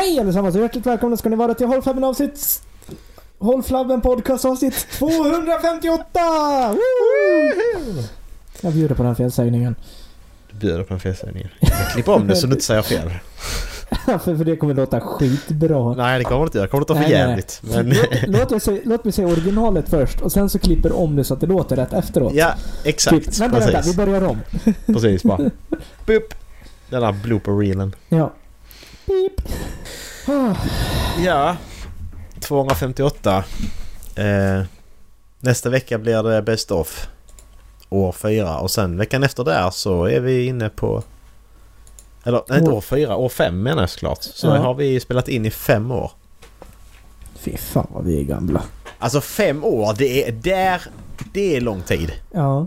Hej allesammans och hjärtligt välkomna ska ni vara till Håll Flabben avsnitt... Håll Flabben podcast avsnitt 258! Woo! Jag bjuder på den felsägningen. Du bjuder på en felsägning. Jag klipper om det så du inte säger fel. för, för det kommer låta skitbra. Nej det kommer det inte göra. Det kommer låta för jävligt. Men... Låt, låt, mig säga, låt mig säga originalet först och sen så klipper om det så att det låter rätt efteråt. Ja, Typ, exakt. vänta, vänta, vi börjar om. Precis bara. Boop. Den där blooper-reelen. Ja. Beep. Ah, Ja. 258. Eh, nästa vecka blir det Best of. År 4 och sen veckan efter där så är vi inne på... Eller nej, inte år 4, år 5 menar jag såklart. Så Ja. har vi spelat in i fem år. Fy fan vad vi är gamla. Alltså fem år, det är där... Det är lång tid. Ja.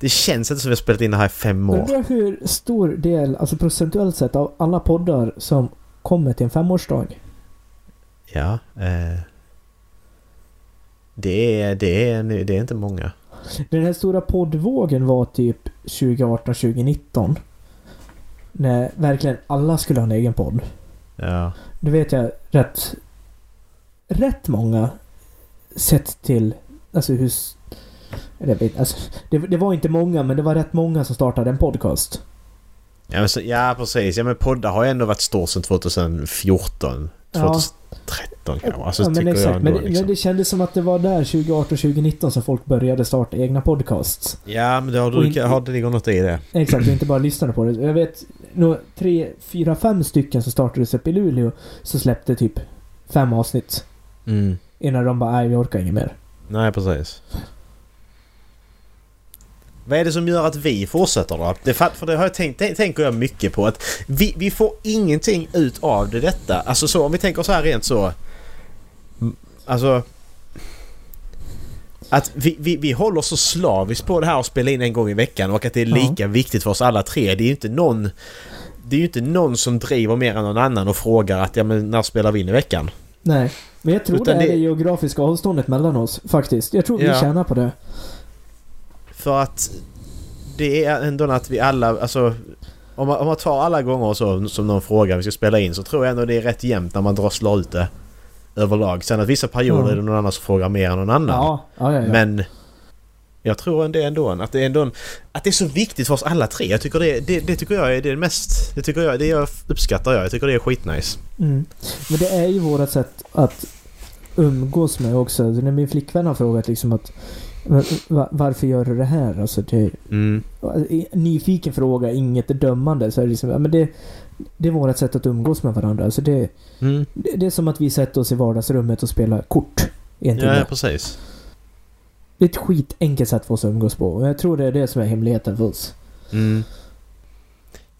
Det känns inte som vi har spelat in det här i fem år. Undrar hur stor del, alltså procentuellt sett, av alla poddar som kommer till en femårsdag. Ja. Eh, det, är, det, är, det är inte många. Den här stora poddvågen var typ 2018-2019. När verkligen alla skulle ha en egen podd. Ja. Det vet jag rätt... Rätt många sett till... Alltså hur... alltså, det, det var inte många, men det var rätt många som startade en podcast. Ja, men så, ja precis. Ja men poddar har ju ändå varit stor sedan 2014. Ja. 2013 kanske. Alltså, ja, men tycker jag exakt. ändå, Men, det- liksom. men det kändes som att det var där 2018-2019 som folk började starta egna podcasts. Ja men det har, du, inte- har det ligger något i det. Exakt, och inte bara lyssnade på det. Jag vet nog tre, fyra, fem stycken som startades upp i Luleå så släppte typ fem avsnitt. Mm. Innan de bara, nej vi orkar inget mer. Nej precis. Vad är det som gör att vi fortsätter då? Det, för det har jag tänkt, tän- tänker jag mycket på att vi, vi får ingenting ut av det detta. Alltså så om vi tänker så här rent så. Mm, Alltså. Att vi, vi, vi håller så slaviskt på det här att spela in en gång i veckan och att det är lika viktigt för oss alla tre. Det är ju inte någon... Det är ju inte någon som driver mer än någon annan och frågar att ja men när spelar vi in i veckan? Nej. Men jag tror Utan det är det- det geografiska avståndet mellan oss faktiskt. Jag tror vi Ja. tjänar på det. För att det är ändå att vi alla, alltså om man, om man tar alla gånger så, som någon frågar vi ska spela in så tror jag ändå det är rätt jämnt när man drosslar ut det överlag. Sen att vissa perioder Mm. är det någon annan som frågar mer än någon annan. Ja, ja, ja. Men jag tror ändå, ändå att det är ändå en, att det är så viktigt för oss alla tre. Jag tycker det, det, det tycker jag är det mest, det tycker jag, det jag uppskattar jag. Jag tycker det är skitnice. Mm. Men det är ju vårt sätt att umgås med också. När min flickvän har frågat liksom att "Men va- varför gör du det här? Alltså det, Mm. nyfiken fråga, inget dömande. Så är det, liksom, ja, men det, det är vårt sätt att umgås med varandra. Alltså det, Mm. det, det är som att vi sätter oss i vardagsrummet och spelar kort i en Ja, precis. Det är ett skitenkelt sätt för oss att umgås på. Och jag tror det är det som är hemligheten för oss. Mm.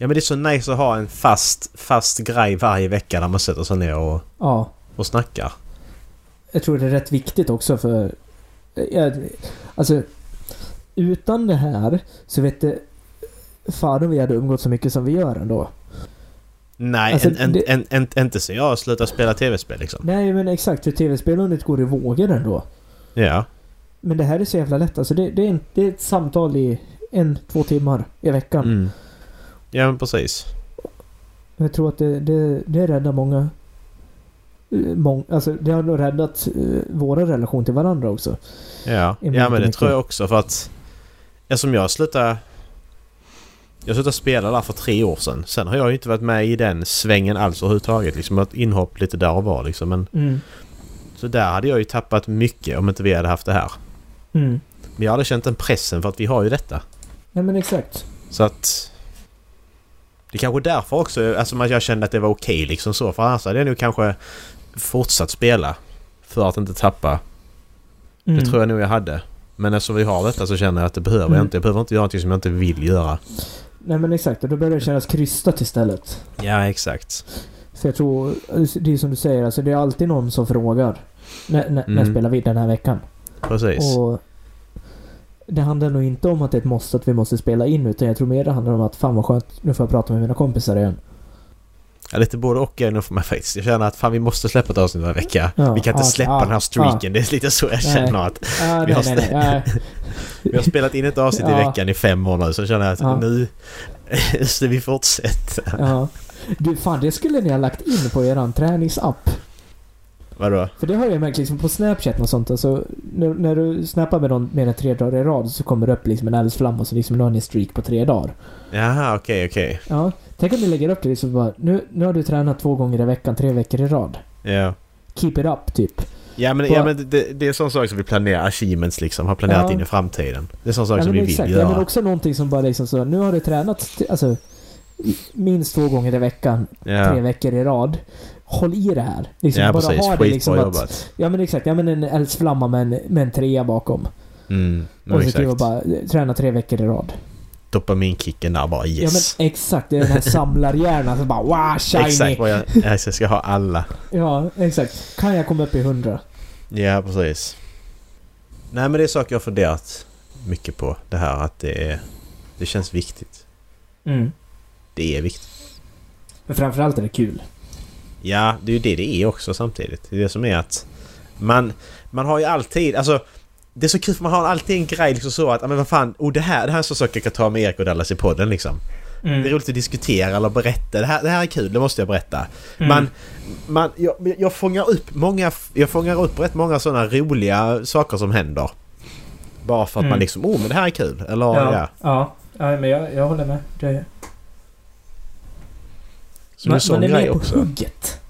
Ja men det är så nice att ha en fast, fast grej varje vecka där man sätter sig ner och, Ja, och snackar. jag tror det är rätt viktigt också för... Jag, alltså, utan det här så vet det fan om vi hade umgått så mycket som vi gör ändå. Nej, Alltså, en, en, det- en, en, inte så jag slutar spela tv-spel liksom. Nej men exakt, för tv-spelandet går i vågor ändå. Ja. Men det här är så jävla lätt. Alltså det, det, är, en, det är ett samtal i en, två timmar i veckan. Mm. Ja men precis. Jag tror att det, det, det räddar många... eh, Mång, alltså det har nog räddat uh, våra relation till varandra också. Ja, ja men det mycket. tror jag också för att... Ja som jag slutade... Jag slutade spela där för tre år sedan. Sen har jag ju inte varit med i den svängen alls överhuvudtaget. Liksom ett inhopp lite där och var liksom. Men, Mm. så där hade jag ju tappat mycket om inte vi hade haft det här. Mm. Men jag hade känt den pressen för att vi har ju detta. Ja men exakt. Så att... Det är kanske därför också, alltså att jag kände att det var okej liksom så. För annars hade jag nog kanske fortsatt spela. För att inte tappa. Mm. Det tror jag nog jag hade. Men eftersom vi har detta så känner jag att det behöver jag Mm. inte. Jag behöver inte göra någonting som jag inte vill göra. Nej men exakt, och då börjar det kännas krystat istället. Ja, exakt. För jag tror, det är som du säger, alltså det är alltid någon som frågar. När, när, när Mm. spelar vi den här veckan? Precis. Och det handlar nog inte om att det är ett måste att vi måste spela in utan jag tror mer det handlar om att fan vad skönt, nu får jag prata med mina kompisar igen. Ja, lite både och är nog för mig faktiskt. Jag känner att fan vi måste släppa ett avsnitt varje vecka. Ja, vi kan inte ja, släppa ja, den här streaken. Det är lite så jag känner att Vi har nej, nej, nej. vi har spelat in ett avsnitt i veckan i fem nu så känner jag att nu måste vi fortsätta. Ja. Du, fan det skulle ni ha lagt in på eran träningsapp. Vadå? För det har jag märkt liksom på Snapchat och sånt. Alltså, när, när du snappar med någon mer än tre dagar i rad så kommer det upp liksom en eldsflamma och så liksom nu har ni streak på tre dagar. Jaha, okej, okej. Ja, tänk om ni lägger upp det liksom bara nu, nu har du tränat två gånger i veckan, tre veckor i rad. Ja. Keep it up, typ. Ja men, På- ja, men det, det är sån sak som vi planerar, achievements liksom, har planerat Ja. in i framtiden. Det är sån sak Ja, som vi exakt. vill Ja, göra. men också någonting som bara liksom så, nu har du tränat alltså, minst två gånger i veckan, tre ja. veckor i rad. Håll i det här. Liksom, ja bara precis, ha det liksom att. Ja men exakt, ja men en eldsflamma med en, med en trea bakom. Mm, men och så exakt. bara eh, träna tre veckor i rad. Dopaminkicken där bara yes. Ja men exakt, det är den här samlarhjärnan som bara wow, shiny! Exakt vad jag, jag ska ha alla. Ja, exakt. Kan jag komma upp i 100? Ja, precis. Nej men det är saker jag funderat mycket på. Det här att det är... Det känns viktigt. Mm. Det är viktigt. Men framförallt är det kul. Ja, det är ju det det är också samtidigt. Det är det som är att... Man, man har ju alltid... Alltså... Det är så kul för man har alltid en grej liksom så att, men vad fan, oh, det här, det här är en sån sak jag kan ta med Erik och Dallas i podden liksom. Mm. Det är roligt att diskutera eller berätta. Det här, det här är kul, det måste jag berätta. Mm. Man, man, jag, jag fångar upp många... Jag fångar upp rätt många sådana roliga saker som händer. Bara för att Mm. man liksom, oh men det här är kul. Eller ja. Ja, ja. ja men jag, jag håller med. Det, Så det är sån man är med på hugget.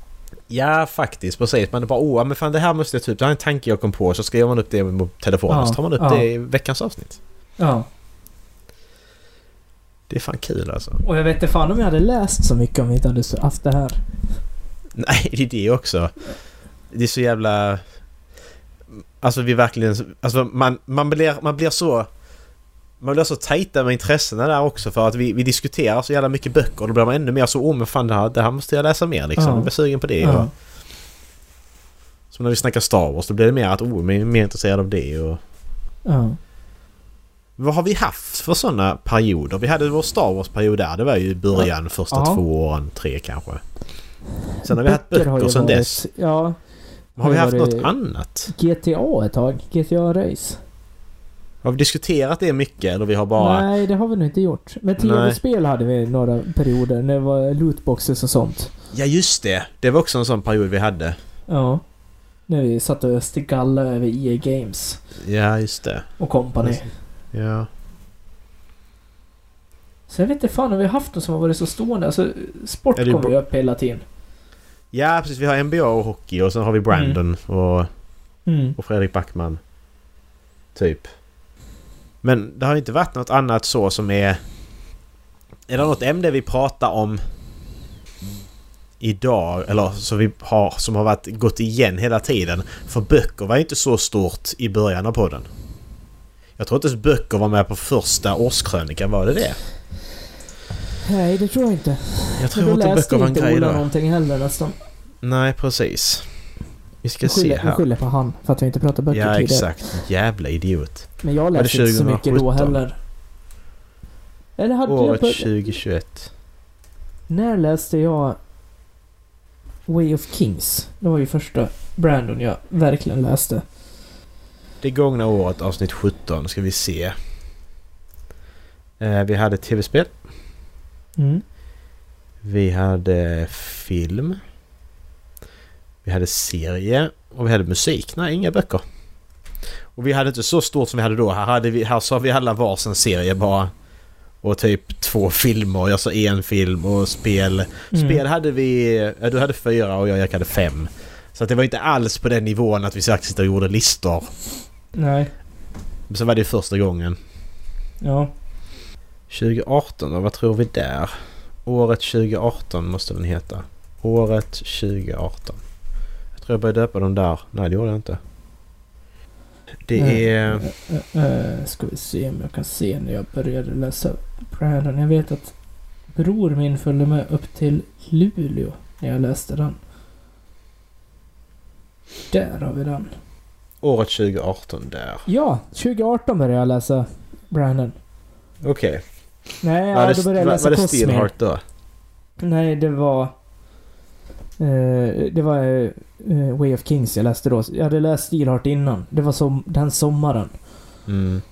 Ja, faktiskt. Precis. Man är bara åh, men fan det här måste jag typ... Det här är en tanke jag kom på. Så skriver man upp det på telefonen. Ja, Så tar man upp ja. det i veckans avsnitt. Ja. Det är fan kul alltså. Och jag vet inte fan om jag hade läst så mycket om vi inte hade haft det här. Nej, det är det också. Det är så jävla... Alltså vi verkligen... Alltså man, man, blir, man blir så... Man blir så tajta med intressena där också för att vi, vi diskuterar så jävla mycket böcker och då blir man ännu mer så åh men fan det här, det här måste jag läsa mer liksom. Ja. Jag blir sugen på det. Ja. Och, som när vi snackar Star Wars då blir det mer att oh, men är mer intresserad av det och... Ja. Vad har vi haft för sådana perioder? Vi hade vår Star Wars-period där. Det var ju början, första Ja. två åren, tre kanske. Sen har vi haft Böcker böcker sen varit- dess. Ja. Har vi haft något annat? GTA ett tag. GTA Race. Har vi diskuterat det mycket eller vi har bara... Nej, det har vi nog inte gjort. Men tv-spel hade vi några perioder. När det var lootboxes och sånt. Ja just det! Det var också en sån period vi hade. Ja. När vi satt och öste galla över EA Games Ja just det. och company. Ja. Så jag vet inte fan om vi har haft något som har varit så stående. Alltså, sport Ja, kommer ju upp hela tiden. Ja precis, vi har NBA och hockey och sen har vi Brandon och, Mm. och Fredrik Backman. Typ. Men det har inte varit något annat så som är... Är det något ämne vi pratar om idag eller som vi har som har varit gått igen hela tiden? För böcker var inte så stort i början av podden. Jag tror inte ens böcker var med på första årskrönikan, var det det? Nej, det tror jag inte. Jag tror då inte böcker var en inte grej då. någonting heller nästan. Nej, precis. Vi ska Vi se skyller, vi här. skyller på han för att vi inte pratar böcker Ja, tidigare. exakt. Jävla idiot. Men jag läste inte så mycket då 2017? heller. Eller hade Året jag... På, 2021. när läste jag Way of Kings? Det var ju första Brandon jag verkligen läste. Det gångna året, avsnitt 17, ska vi se. Eh, vi hade tv-spel. Mm. Vi hade film. Vi hade serie. Och vi hade musik. Nej, inga böcker. Och vi hade inte så stort som vi hade då. Här, hade vi, här sa vi alla varsin serie bara. Och typ två filmer. Jag sa en film och spel. Mm. Spel hade vi... Du hade fyra och jag, jag hade fem. Så det var inte alls på den nivån att vi faktiskt gjorde listor. Nej. Sen var det första gången. Ja. 2018 då, vad tror vi där? Året 2018 måste den heta. Året 2018. Tror jag började döpa dem där. Nej det gjorde jag inte. Det är... Uh, uh, ska vi se om jag kan se när jag började läsa Brandon. Jag vet att bror min följde med upp till Luleå när jag läste den. Där har vi den. Året 2018 där. Ja, 2018 började jag läsa Brandon. Okej. Nej, Var ja, det, då började jag läsa var det. Steelheart då? Nej, det var... eh, det var eh, Way of Kings jag läste då. Jag hade läst Steelheart innan. Det var som, den sommaren. Mm.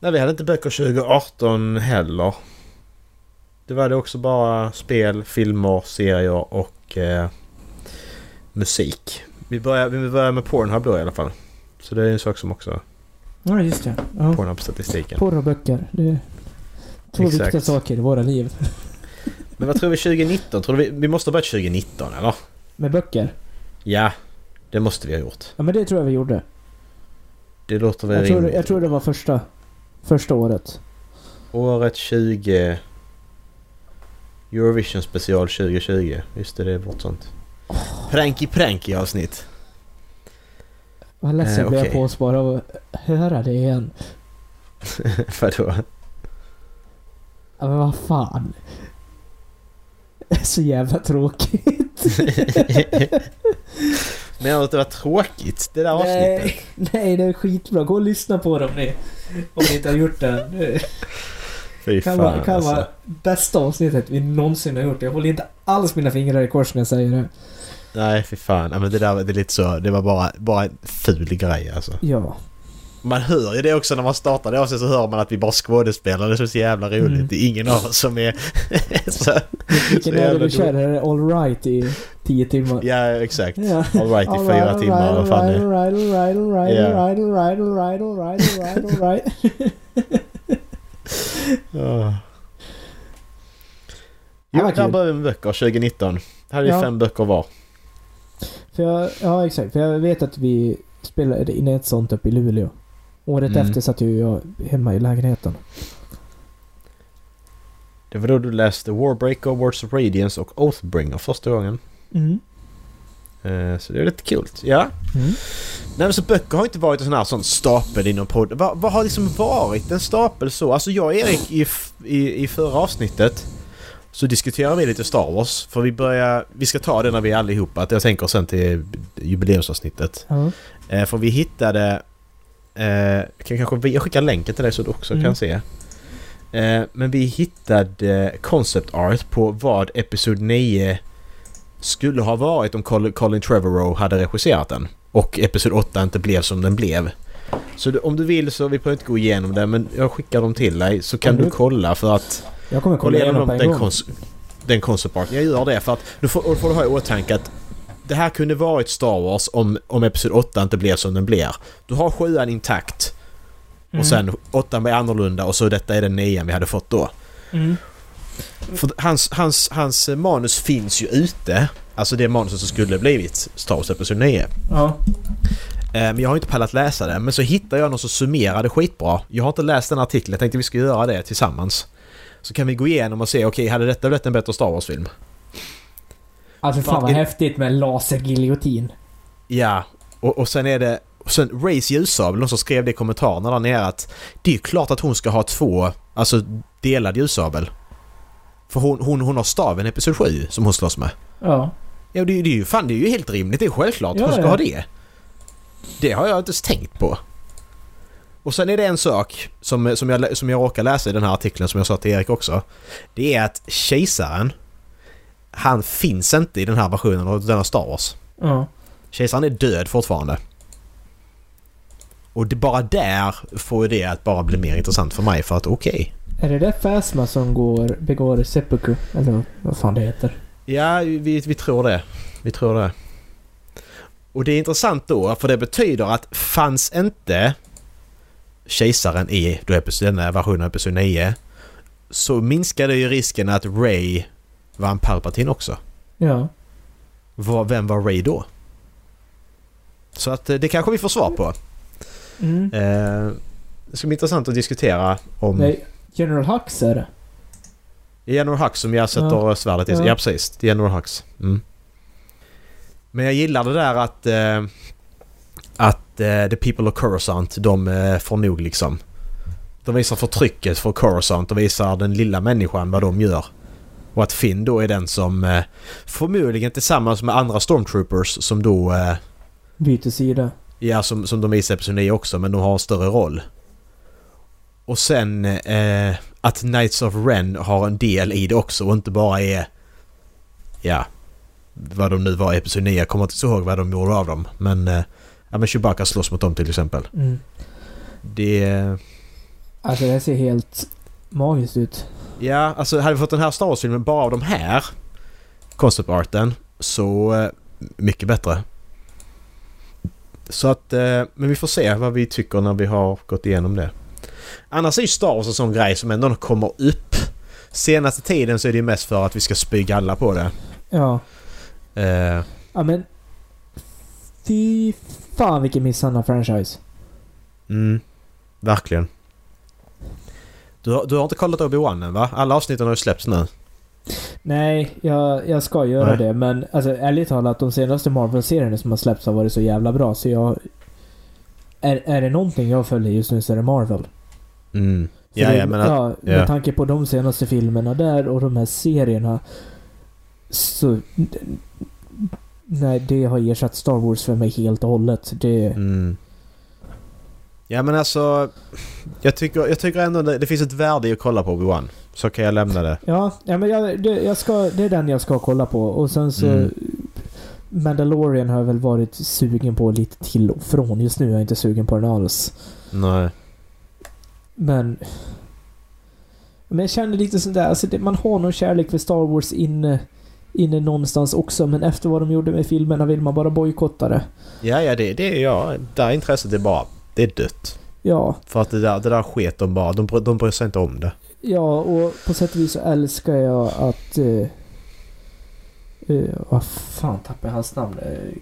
Nej vi hade inte böcker 2018 heller. Det var det också bara spel, filmer, serier och eh, musik. Vi börjar, vi börjar med Pornhub då i alla fall. Så det är en sak som också... Ja, just det. Ja. Pornhub-statistiken. Porr och böcker. Det är två Exakt. viktiga saker i våra liv. Men vad tror vi 2019? Tror du vi, vi måste ha börjat 2019 eller? Med böcker? Ja, det måste vi ha gjort. Ja, men det tror jag vi gjorde. Det låter väl Jag tror, rimligt. jag tror det var första, första året. Året 20... Eurovision special 2020. Just det, det är vårt sånt. Pranky pranky avsnitt. Vad ledsen Eh, blev jag på oss bara av att höra det igen. Vadå? Ja, men vad fan. Är så jävla tråkigt. Menar du att det var tråkigt det där avsnittet? nej, nej, det är skitbra. Gå och lyssna på dem ni. Om ni inte har gjort det. Fy kan fan vara, kan alltså. vara bästa avsnittet vi någonsin har gjort. Jag håller inte alls mina fingrar i kors när jag säger det. Nej, fy fan. Men det där det är lite så. Det var bara, bara en ful grej alltså. Ja. Man hör ju det också när man startar det avsnittet så hör man att vi bara skådespelar. Det är så jävla roligt. Mm. Det är ingen av oss som är så... Vilken är det vi kör? Är det all right i tio timmar? Ja, exakt. Ja. All right i All fyra right, timmar. all right, all right, all right, Ja. all right, all right, all right, all right, all right, all right. Ja. Där började vi med böcker 2019. Hade vi Ja. fem böcker var. För jag, ja, exakt. För jag vet att vi spelade in ett sånt uppe i Luleå. Året Mm. efter satt ju jag hemma i lägenheten. Det var då du läste Warbreaker, Words of Radiance och Oathbringer första gången. Mm. Eh, Så det är lite kul. Ja. Mm. Nej så böcker har inte varit en sån här sån stapel inom podden. Vad, vad har liksom varit en stapel så? Alltså jag och Erik i, i, i förra avsnittet så diskuterar vi lite Star Wars. För vi börjar... Vi ska ta det när vi är allihopa. Jag tänker sen till jubileumsavsnittet. Eh, för vi hittade... Eh, kan kanske, jag skickar länken till dig så du också Mm. kan se. Eh, men vi hittade concept art på vad Episod 9 skulle ha varit om Colin, Trevorrow hade regisserat den. Och Episod 8 inte blev som den blev. Så du, om du vill så, vi behöver inte gå igenom det men jag skickar dem till dig så kan Om du kolla för att Jag kommer kolla igenom den, kons- den concept art. Jag gör det för att du får, får du ha i åtanke att det här kunde varit Star Wars om, om Episod 8 inte blev som den blir. Du har sjuan intakt Mm. och sen åttan blir annorlunda och så detta är den nian vi hade fått då. Mm. För hans, hans, hans manus finns ju ute. Alltså det manuset som skulle blivit Star Wars Episod 9. Ja. Eh, Men jag har inte pallat läsa det. Men så hittade jag någon som summerade skitbra. Jag har inte läst den artikeln. Jag tänkte vi ska göra det tillsammans. Så kan vi gå igenom och se, okej, hade detta blivit en bättre Star Wars-film? Alltså fan vad häftigt med lasergiljotin. Ja, och, och sen är det... Och sen Rays ljussabel, någon som skrev det i kommentarerna där nere att det är klart att hon ska ha två, alltså delad ljussabel. För hon, hon, hon har staven i Episod 7 som hon slåss med. Ja. Ja, det, det är ju fan, det är ju helt rimligt. Det är självklart att Ja, hon ska ja. ha det. Det har jag inte ens tänkt på. Och sen är det en sak som, som, jag, som jag råkar läsa i den här artikeln som jag sa till Erik också. Det är att kejsaren, han finns inte i den här versionen av denna Star Wars. Ja. Kejsaren är död fortfarande. Och det, bara där får det att bara bli mer intressant för mig för att okej. Är det där Phasma som går, begår seppuku? Eller vad fan det heter? Ja, vi, vi tror det. Vi tror det. Och det är intressant då för det betyder att fanns inte kejsaren i då episod, denna versionen av Episod 9 så minskade ju risken att Ray var en Palpatine också. Ja. Vad- Vem var Ray då? Så att eh, det kanske vi får svar på. Mm. Eh, det ska bli intressant att diskutera om... Nej, General Hux är det. General Hux som jag sätter svärdet i. Ja. Ja, precis. General Hux. Mm. Men jag gillar det där att... Eh, att eh, The People of Coruscant, de eh, får nog liksom. De visar förtrycket för Coruscant och visar den lilla människan vad de gör. Och att Finn då är den som eh, förmodligen tillsammans med andra Stormtroopers som då... Eh, Byter sida. Ja, som, som de visar i Episod 9 också, men de har en större roll. Och sen eh, att Knights of Ren har en del i det också och inte bara är... Ja, vad de nu var i Episod 9. Jag kommer inte ihåg vad de gjorde av dem. Men... Eh, ja, men Chewbacca slåss mot dem till exempel. Mm. Det... Alltså det ser helt magiskt ut. Ja, alltså hade vi fått den här Star Wars-filmen bara av de här concept arten så eh, mycket bättre. Så att, eh, men vi får se vad vi tycker när vi har gått igenom det. Annars är ju Star Wars en sån grej som ändå kommer upp. Senaste tiden så är det ju mest för att vi ska spy alla på det. Ja. Eh, Ja men... Fy fan vilken misshandlad franchise. mm, verkligen. Du, har- du har inte kollat Obi-Wan än va? Alla avsnitten har ju släppts nu. Nej, jag, jag ska göra Nej. det. Men alltså, ärligt talat, de senaste Marvel-serierna som har släppts har varit så jävla bra. Så jag... Är, är det någonting jag följer just nu så är det Marvel. Mm. Ja, det, ja, men att, ja, med ja. tanke på de senaste filmerna där och de här serierna. Så... Nej, det har ersatt Star Wars för mig helt och hållet. Det... Mm. Ja men alltså... Jag tycker, jag tycker ändå det, det finns ett värde i att kolla på Obi-Wan. Så kan jag lämna det. Ja, ja men jag, det, jag ska, det är den jag ska kolla på. Och sen så... Mm. Mandalorian har jag väl varit sugen på lite till och från. Just nu är jag inte sugen på den alls. Nej. Men... Men jag känner lite sådär, alltså det, man har någon kärlek för Star Wars inne, inne någonstans också. Men efter vad de gjorde med filmerna vill man bara bojkotta det. Ja, ja det, det är jag. Det här intresset är bara... Det är dött. Ja, För att det där, det där sket de bara. De, de bryr sig inte om det. ja och på sätt och vis så älskar jag att... Uh, vad fan tappade jag hans namn? Uh,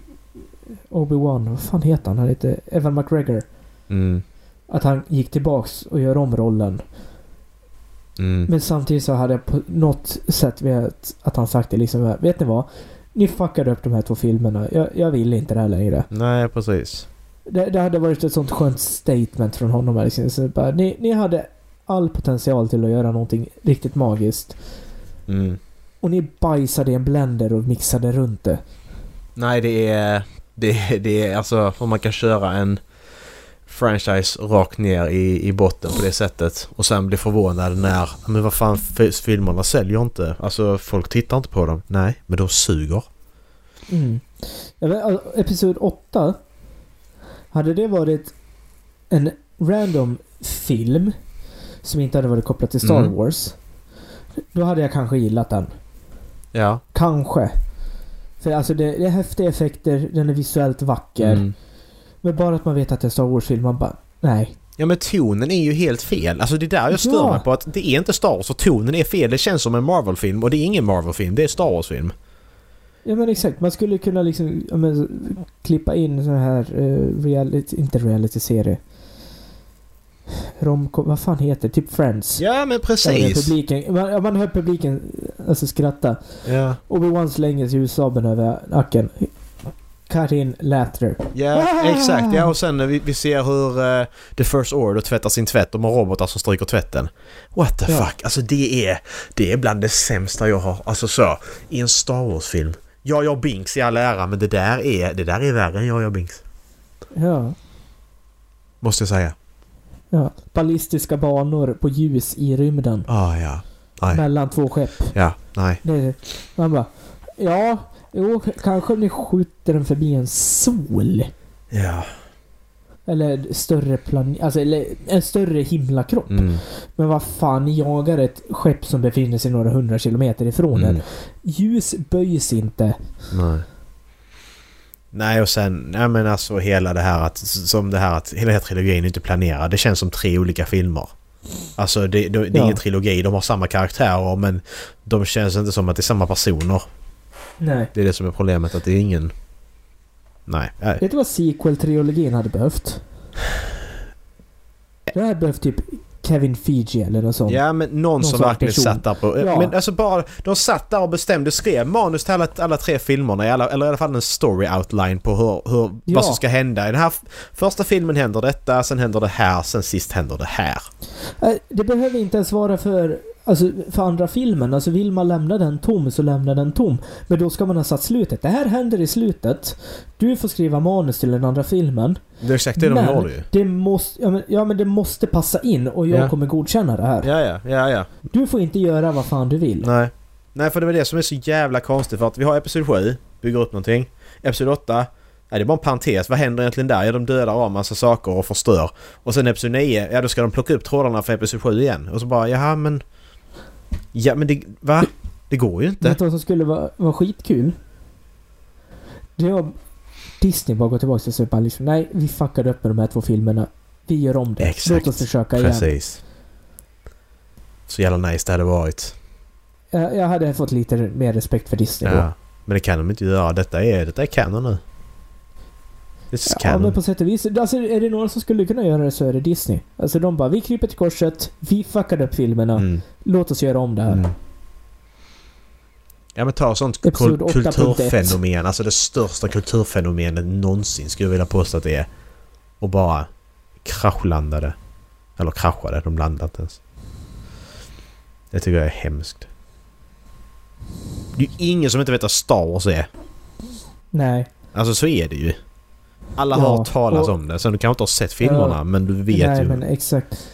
Obi-Wan, vad fan heter han? Han heter Evan McGregor. Mm. Att han gick tillbaks och gör om rollen. Mm. Men samtidigt så hade jag på något sätt velat att han sagt det liksom. Vet ni vad? Ni fuckade upp de här två filmerna. Jag, jag vill inte det här längre. Nej, precis. Det, det hade varit ett sånt skönt statement från honom. Liksom. Så bara, ni, ni hade all potential till att göra någonting riktigt magiskt. Mm. Och ni bajsade i en blender och mixade runt det. Nej, det är... Det, det är alltså om man kan köra en franchise rakt ner i, i botten på det sättet och sen bli förvånad när... Men vad fan, filmerna säljer inte. Alltså folk tittar inte på dem. Nej, men de suger. Mm. Alltså, episod 8. Hade det varit en random film som inte hade varit kopplad till Star Mm. Wars. Då hade jag kanske gillat den. Ja. Kanske. För alltså det, det är häftiga effekter, den är visuellt vacker. Mm. Men bara att man vet att det är Star Wars-film, man bara... Nej. Ja men tonen är ju helt fel. Alltså det är där jag stör Ja. mig på att det är inte Star Wars och tonen är fel. Det känns som en Marvel-film och det är ingen Marvel-film. Det är Star Wars-film. Ja men exakt, man skulle kunna liksom men, klippa in sån här uh, reality, inte reality-serie. Romcom, vad fan heter det? Typ Friends. Ja men precis. publiken, man, man hör publiken alltså skratta. Ja. Obi-Wan slänger ljussabeln över nacken. Cut in laughter. Ja, exakt. Ja, och sen när vi, vi ser hur eh, The First Order tvättar sin tvätt. De har robotar som stryker tvätten. What the Ja. fuck? Alltså det är, det är bland det sämsta jag har. Alltså så, i en Star Wars-film. Ja, jag Binks i all ära, men det där är, det där är värre än jag, jag Binks. Ja. Måste jag säga. ja. Ballistiska banor på ljus i rymden. Ah, ja. Nej. Mellan två skepp. Ja, nej. Det, man bara... Ja, jo, kanske om ni skjuter den förbi en sol. Ja. Eller större planet, alltså eller en större himlakropp. Mm. Men vad fan, jagar ett skepp som befinner sig några hundra kilometer ifrån Mm. den. Ljus böjs inte. Nej. Nej och sen, nej men alltså hela det här att, som det här att hela trilogin är inte planerad. Det känns som tre olika filmer. Alltså det, det, det är Ja. ingen trilogi, de har samma karaktärer men de känns inte som att det är samma personer. Nej. Det är det som är problemet, att det är ingen... Nej. Vet du vad sequel-trilogin hade behövt? Det hade behövt typ Kevin Fiji eller något sånt. Ja men någon, Någon som verkligen person. satt där på... Ja. Men alltså bara... De satt där och bestämde, skrev manus till alla, alla tre filmerna, i alla, eller i alla fall en story outline på hur, hur, Ja. vad som ska hända. I den här första filmen händer detta, sen händer det här, sen sist händer det här. Eh, Det behöver inte ens vara för, alltså, för andra filmen. Alltså vill man lämna den tom så lämna den tom. Men då ska man ha satt slutet. Det här händer i slutet. Du får skriva manus till den andra filmen. Det är exakt det de gjorde ju. Det måste, ja men, ja, men det måste passa in och jag Ja. kommer godkänna det här. Ja, ja, ja, ja. Du får inte göra vad fan du vill. Nej. Nej, för det var det som är så jävla konstigt för att vi har Episod 7, bygger upp någonting. Episod 8, nej det är bara en parentes. Vad händer egentligen där? Ja, de dödar av massa saker och förstör. Och sen Episod 9, ja då ska de plocka upp trådarna för Episod 7 igen. Och så bara, jaha men... Ja men det... Va? Det går ju inte. Vet du vad som skulle vara, vara skitkul? Det var Disney bara går tillbaka och säger bara liksom, nej vi fuckade upp med de här två filmerna. Vi gör om det. Exakt. Låt oss försöka igen. Precis. Så jävla nice det hade varit. Jag, jag hade fått lite mer respekt för Disney då. Ja. Men det kan de inte göra. Detta är, detta är canon nu. This is Ja, men på sätt och vis. Alltså, är det några som skulle kunna göra det så är det Disney. Alltså de bara, vi kryper till korset, vi fuckade upp filmerna, Mm. låt oss göra om det här. Mm. Ja men ta sånt Episod kul- 8.1. kulturfenomen. Alltså det största kulturfenomenet någonsin skulle jag vilja påstå att det är. Och bara kraschlandade. Eller kraschade, de landade inte ens. Det tycker jag är hemskt. Det är ju ingen som inte vet vad Star Wars är. Nej. Alltså så är det ju. Alla har Ja, hört talas och- om det. Sen du kanske inte har sett filmerna Ja. men du vet Nej, ju. men exakt.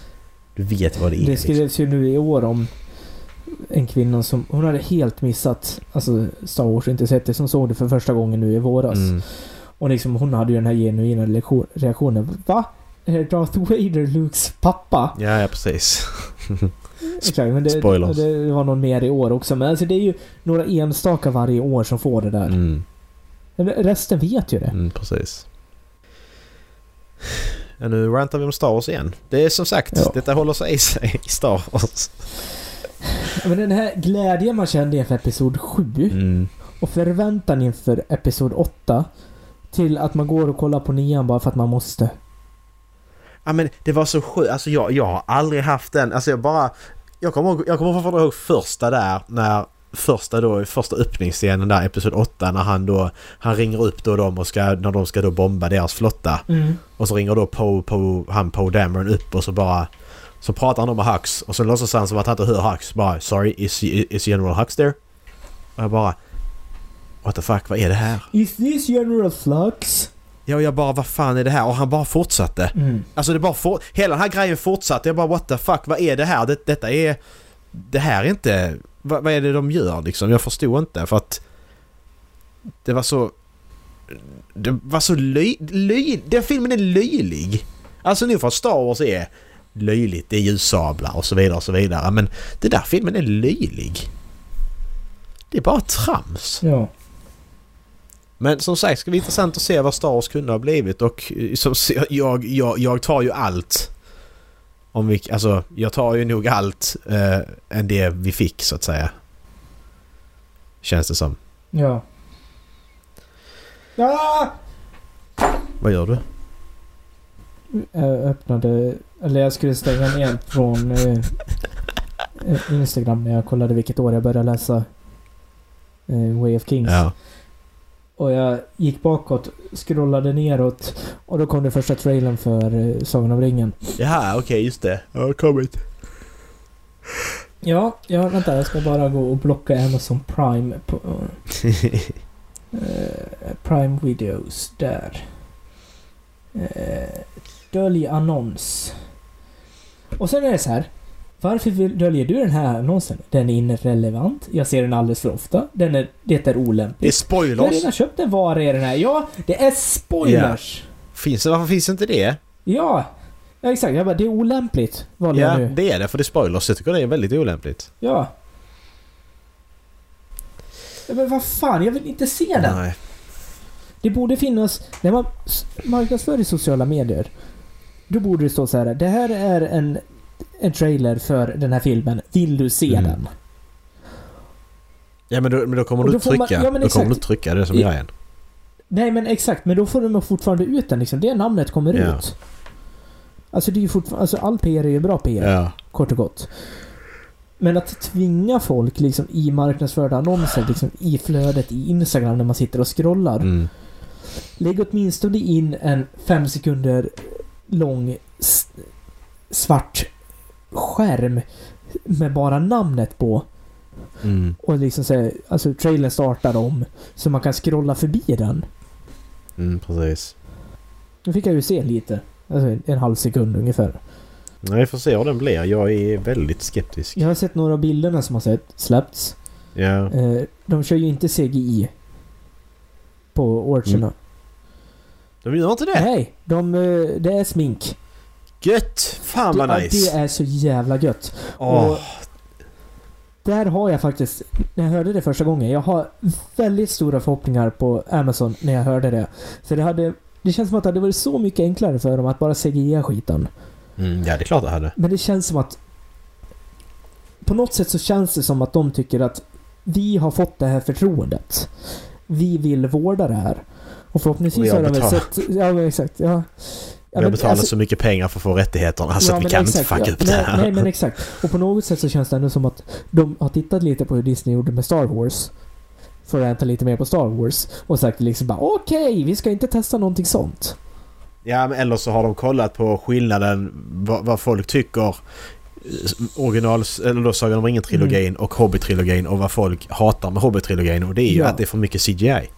Du vet vad det är. Det liksom. skrevs ju nu i år om en kvinna som... Hon hade helt missat alltså Star Wars, inte sett det, som såg det för första gången nu i våras. Mm. Och liksom hon hade ju den här genuina reaktionen. Va? Är Darth Vader Lukes pappa? Ja, ja precis. Exakt, men det, spoilers. det var någon mer i år också. Men alltså det är ju några enstaka varje år som får det där. Mm. Resten vet ju det. Mm, precis. Ja, nu rantar vi om Star Wars igen. Det är som sagt, Ja. detta håller sig i sig i Star Wars. Men den här glädjen man kände inför Episod 7 Mm. och förväntan inför Episod 8 till att man går och kollar på nian bara för att man måste. Ja men det var så sjukt. Alltså jag, jag har aldrig haft den. Alltså jag bara... Jag kommer, jag kommer fortfarande ihåg första där när... Första då, första öppningsscenen där, Episod 8, när han då... Han ringer upp då dem och ska... När de ska då bomba deras flotta. Och så ringer då Poe, Poe, han Poe Dameron upp och så bara... Så pratar han då med Hux och så låtsas han som att han inte hör Hux. Bara “Sorry, is, is General Hux there?” Och jag bara... What the fuck, vad är det här? Is this General Flux? Ja, och jag bara vad fan är det här? Och han bara fortsatte. Mm. Alltså det bara for, Hela den här grejen fortsatte. Jag bara what the fuck, vad är det här? Det, detta är... Det här är inte... Vad, vad är det de gör liksom? Jag förstod inte för att... Det var så... Det var så löj... löj den filmen är löjlig. Alltså nu för att Star Wars är löjligt, det är ljussablar och så vidare och så vidare. Men den där filmen är löjlig. Det är bara trams. Ja. Men som sagt, det ska bli intressant att se vad Star Wars kunde ha blivit och eh, som, jag, jag, jag tar ju allt. Om vi, alltså, jag tar ju nog allt eh, än det vi fick så att säga. Känns det som. Ja. Ja! Vad gör du? Jag öppnade... Eller jag skulle stänga ner från eh, eh, Instagram när jag kollade vilket år jag började läsa eh, Way of Kings. Ja. Och jag gick bakåt, scrollade neråt och då kom det första trailern för eh, Sagan om ringen. Jaha, okej just det. Jag har kommit. Ja, ja vänta jag ska bara gå och blocka Amazon Prime på... eh, Prime Videos, där. Eh, dölj annons. Och sen är det så här. Varför döljer du den här annonsen? Den är irrelevant. Jag ser den alldeles för ofta. Den är, det är Det är olämpligt. Jag har spoilers. redan köpt en vara i den här. Ja, det är spoilers! Finns det? Varför finns inte det? Ja! Ja, exakt. Jag bara, det är olämpligt. Valde Ja, nu. det är det för det är spoilers. Jag tycker det är väldigt olämpligt. Ja. ja. Men vad fan, jag vill inte se den. Nej. Det borde finnas... När man marknadsför i sociala medier. Då borde det stå så här. Det här är en, en trailer för den här filmen. Vill du se Mm. den? Ja men då, men då kommer Och du då får man- trycka. ja, men då kommer du trycka. Det är som I- grejen. Nej men exakt, men då får de fortfarande ut den liksom. Det namnet kommer Ja. ut. Alltså det är ju fortfarande... Alltså all PR är ju bra PR. Ja. Kort och gott. Men att tvinga folk liksom i marknadsförda annonser liksom i flödet i Instagram när man sitter och scrollar. Mm. Lägg åtminstone in en fem sekunder lång svart skärm med bara namnet på. Mm. Och liksom säga, alltså trailern startar om. Så man kan scrolla förbi den. Mm, precis. Nu fick jag ju se lite. Alltså en, halv sekund ungefär. Nej, vi får se hur den blir. Jag är väldigt skeptisk. Jag har sett några av bilderna som har sett, släppts. Ja. Eh, de kör ju inte CGI. På orcherna. De gör inte det? Nej, de, eh, det är smink. Gött! Fan Det, vad nice! det är så jävla gött. Och- där har jag faktiskt, när jag hörde det första gången, jag har väldigt stora förhoppningar på Amazon när jag hörde det. För det hade, det känns som att det hade varit så mycket enklare för dem att bara CGI skiten. Mm, ja, det är klart det hade. Men det känns som att... På något sätt så känns det som att de tycker att vi har fått det här förtroendet. Vi vill vårda det här. Och förhoppningsvis Och har de väl sett... Ja, exakt. Ja. Vi har betalat alltså- så mycket pengar för att få rättigheterna så Ja, att vi kan exakt, inte fucka ja. upp det nej, här. Nej, men exakt. Och på något sätt så känns det ändå som att de har tittat lite på hur Disney gjorde med Star Wars. För att äta lite mer på Star Wars. Och sagt liksom bara okej, vi ska inte testa någonting sånt. Ja, men eller så har de kollat på skillnaden vad, vad folk tycker eh, original, eller då Sagan om ringen-trilogin Mm. och Hobbit-trilogin och vad folk hatar med Hobbit-trilogin och det är ju Ja. att det är för mycket CGI.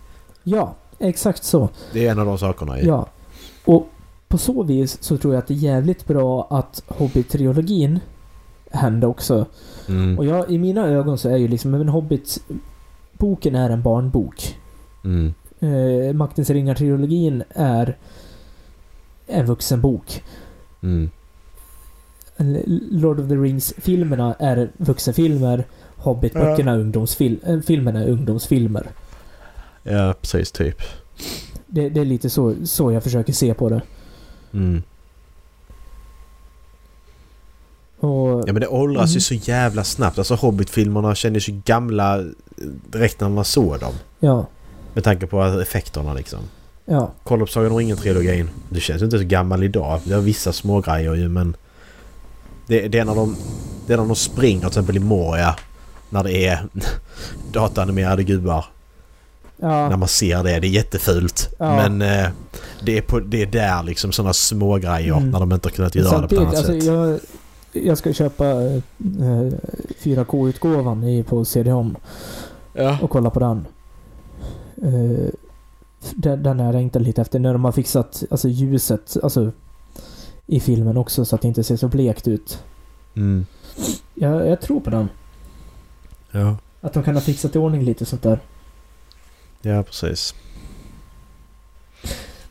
Ja, exakt så. Det är en av de sakerna ju. Ja. Och på så vis så tror jag att det är jävligt bra att Hobbit-trilogin hände också. Mm, Och jag, i mina ögon så är ju liksom, men Hobbit... Boken är en barnbok. mm, Eh, Maktens ringar-trilogin är en vuxenbok. mm. Lord of the Rings-filmerna är vuxenfilmer. Hobbit-böckerna är ungdomsfil äh, filmerna är ungdomsfilmer. Ja, precis typ. Det, det är lite så, så jag försöker se på det. Mm. Och, Ja men det åldras ju Mhm. så jävla snabbt. Alltså Hobbit-filmerna kändes ju gamla direkt när man såg dem. ja, Med tanke på effekterna liksom. ja, Kolla upp Sagan om ringen-trilogin. Det känns ju inte så gammal idag. Det har vissa små grejer ju men... Det, det, är när de, det är när de springer till exempel i Moria. När det är dataanimerade gubbar. När ja, man ser det. Det är jättefult. Ja. Men eh, det, är på, det är där liksom sådana små grejer Mm. när de inte har kunnat göra det på annat alltså sätt. jag, jag ska köpa eh, 4K-utgåvan i- på CD-OM Ja. och kolla på den. Eh, den, den har jag längtat lite efter. När de har fixat alltså, ljuset alltså, i filmen också så att det inte ser så blekt ut. Mm. Jag, jag tror på den. Ja. Att de kan ha fixat i ordning lite sånt där. Ja, precis.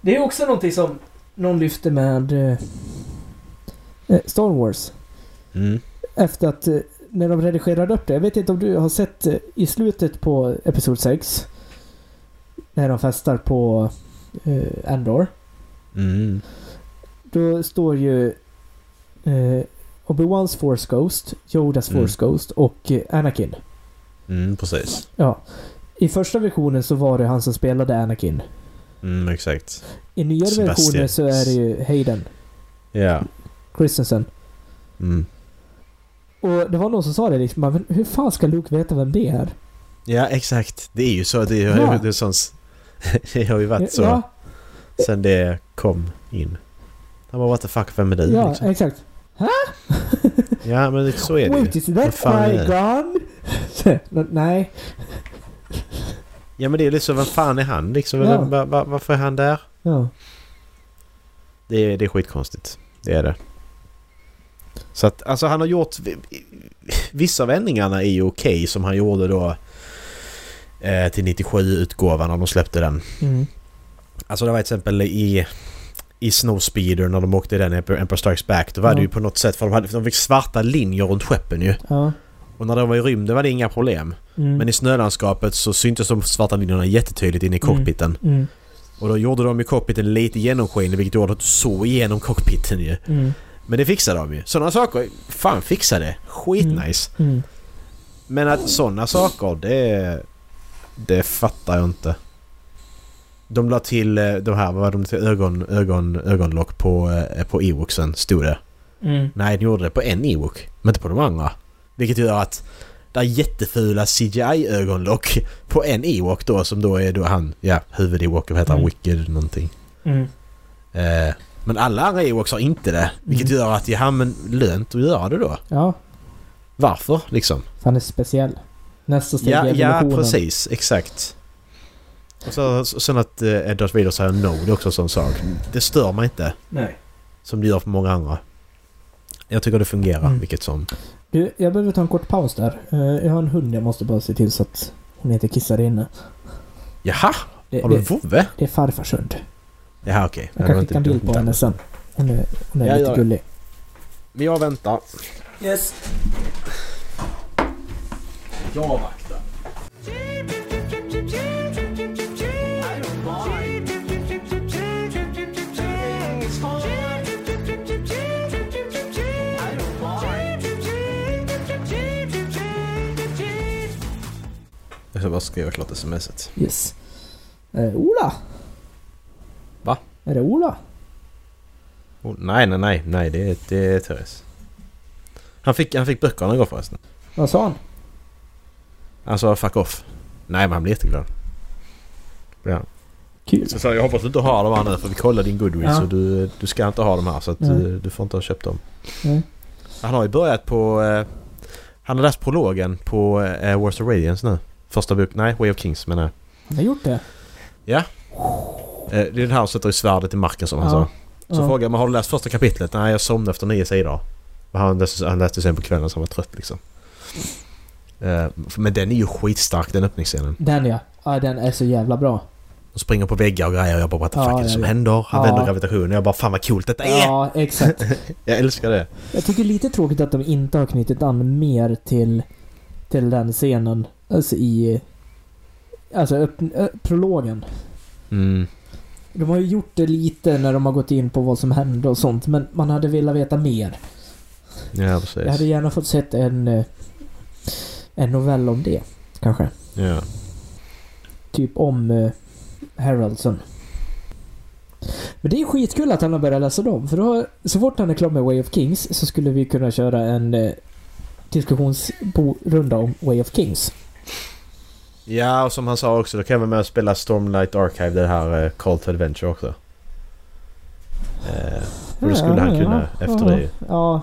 Det är också någonting som någon lyfte med eh, eh, Star Wars. Mm. Efter att eh, när de redigerade upp det. Jag vet inte om du har sett eh, i slutet på Episod 6. När de festar på eh, Endor. Mm. Då står ju eh, Obi-Wans Force Ghost, Yodas Mm. Force Ghost och eh, Anakin. Mm, precis. Ja. I första versionen så var det han som spelade Anakin. Mm, exakt. I nyare Sebastian. versioner så är det ju Hayden Ja. Christensen. Mm. Och det var någon som sa det liksom, men hur fan ska Luke veta vem det är? Ja, exakt. Det är ju så. Det, är, Ja. det, är sånt, det har ju varit så Ja, sen det kom in. Han bara what the fuck, vem är du? ja liksom. exakt. ja men så är det Wait, ju. is Vad that det? Qui-Gon? Nej. Ja men det är så, vem fan är han liksom? Ja. Vem, va, va, varför är han där? Ja. Det är, det är skitkonstigt. Det är det. Så att alltså han har gjort... Vissa av vändningarna är ju okej som han gjorde då eh, till 97-utgåvan när de släppte den. Mm. Alltså det var till exempel i, i Snowspeeder när de åkte den Emperor Strikes Back. Då var det Ja. ju på något sätt för de, hade, de fick svarta linjer runt skeppen ju. Ja. Och när de var i rymden var det inga problem. Mm. Men i snölandskapet så syntes de svarta linjerna jättetydligt in i Mm. cockpiten. Mm. Och då gjorde de ju cockpiten lite genomskinlig vilket gjorde att du såg igenom cockpiten ju. Mm. Men det fixade de ju. Sådana saker, fan fixa det. Skitnice. Mm. Men att sådana saker, det... Det fattar jag inte. De la till eh, de här, vad var de till ögon, ögon, ögonlock på, eh, på Ewoksen, stod det. Mm. Nej, de gjorde det på en Ewok, men inte på de andra. Vilket gör att det är jättefula CGI-ögonlock på en Ewok då som då är då han, ja, huvud-Ewok, vad heter han, Mm. Wicked någonting. Mm. Eh, men alla andra Ewoks har inte det. Vilket Mm. gör att, ja men lönt att göra det då. Ja, Varför liksom? han är speciell. Nästa steg Ja, i ja precis. Exakt. Och så, sen att eh, Darth Vader säger no, det är också en sån sak. Det stör mig inte. Nej. Som det gör på många andra. Jag tycker det fungerar, Mm. vilket som. Du, jag behöver ta en kort paus där. Eh, Jag har en hund, jag måste bara se till så att hon inte kissar inne. Jaha! Det, Har du en det, vovve? det är farfars hund. Jaha, okej. Jag Ja, det kan skicka en bild på henne sen. Hon är, hon är Ja, lite gullig. Men jag väntar. Yes. Jag avvaktar. Jag ska bara skriva klart smset. Yes. Eh, Ola? Va? Är det Ola? Oh, nej, nej, nej, nej, det är, det är Therese. Han fick, han fick böckerna igår förresten. Vad sa han? Han sa fuck off. Nej, men han blir jätteglad. Ja. Kul. Så jag sa jag hoppas du inte har dem här nu för vi kollade din Goodreads Ja. och du, du ska inte ha dem här så att du, du får inte ha köpt dem. Nej. Han har ju börjat på... Eh, han har läst prologen på eh, Wars of Radiance nu. Första bok... Nej, Way of Kings menar jag. Han har gjort det? Eh, det är den här som sätter i svärdet i marken som han Ja. sa. Så Ja. frågade jag men har du läst första kapitlet? Nej, jag somnade efter nio sidor. Han läste, han läste sen på kvällen så han var trött liksom. Eh, men den är ju skitstark den öppningsscenen. Den ja. Ja, den är så jävla bra. De springer på väggar och grejer och jag bara what the Ja, fuck är det ja, som ja. händer? Han Ja. vänder gravitationen och jag bara fan vad coolt detta är! Ja, exakt. Jag älskar det. Jag tycker lite tråkigt att de inte har knutit an mer till, till den scenen. Alltså i... Alltså upp, ö, prologen. Mm. De har ju gjort det lite när de har gått in på vad som hände och sånt, men man hade velat veta mer. Ja precis. Jag hade gärna fått sett en, eh, en novell om det, kanske. Ja. Typ om eh, Haraldson. Men det är skitkul att han har börjat läsa dem, för då, så fort han är klar med Way of Kings så skulle vi kunna köra en eh, diskussionsrunda om Way of Kings. Ja och som han sa också då kan jag vara med och spela Stormlight Archive det här eh, Call to Adventure också. Eh, och det skulle han kunna efter det ju. Ja.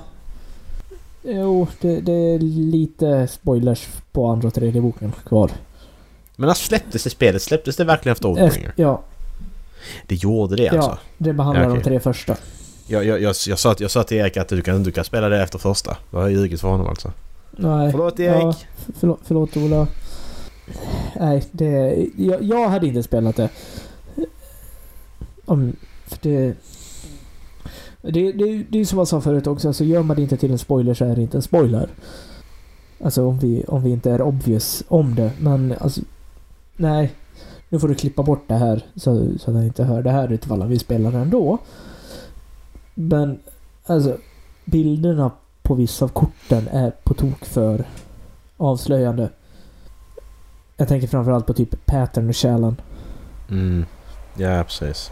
Jo, det, det är lite spoilers på andra och tredje boken kvar. Men när släpptes det spelet? Släpptes det verkligen efter Oathbringer? ja, Det gjorde det alltså? ja, det behandlar Ja, okej. de tre första. Jag, jag, jag, jag, sa, jag sa till Erik att du kan, du kan spela det efter första. Jag har ljugit för honom alltså. Nej. Förlåt Erik! Ja, förlåt, förlåt Ola. Nej, det... Jag, jag hade inte spelat det. Om... För det... Det, det, det är som jag sa förut också, alltså gör man det inte till en spoiler så är det inte en spoiler. Alltså om vi, om vi inte är obvious om det. Men alltså... Nej. Nu får du klippa bort det här så, så att jag inte hör det här utifall vi spelar det ändå. Men alltså bilderna på vissa av korten är på tok för avslöjande. Jag tänker framförallt på typ Pattern och Källan. Mm. Ja precis.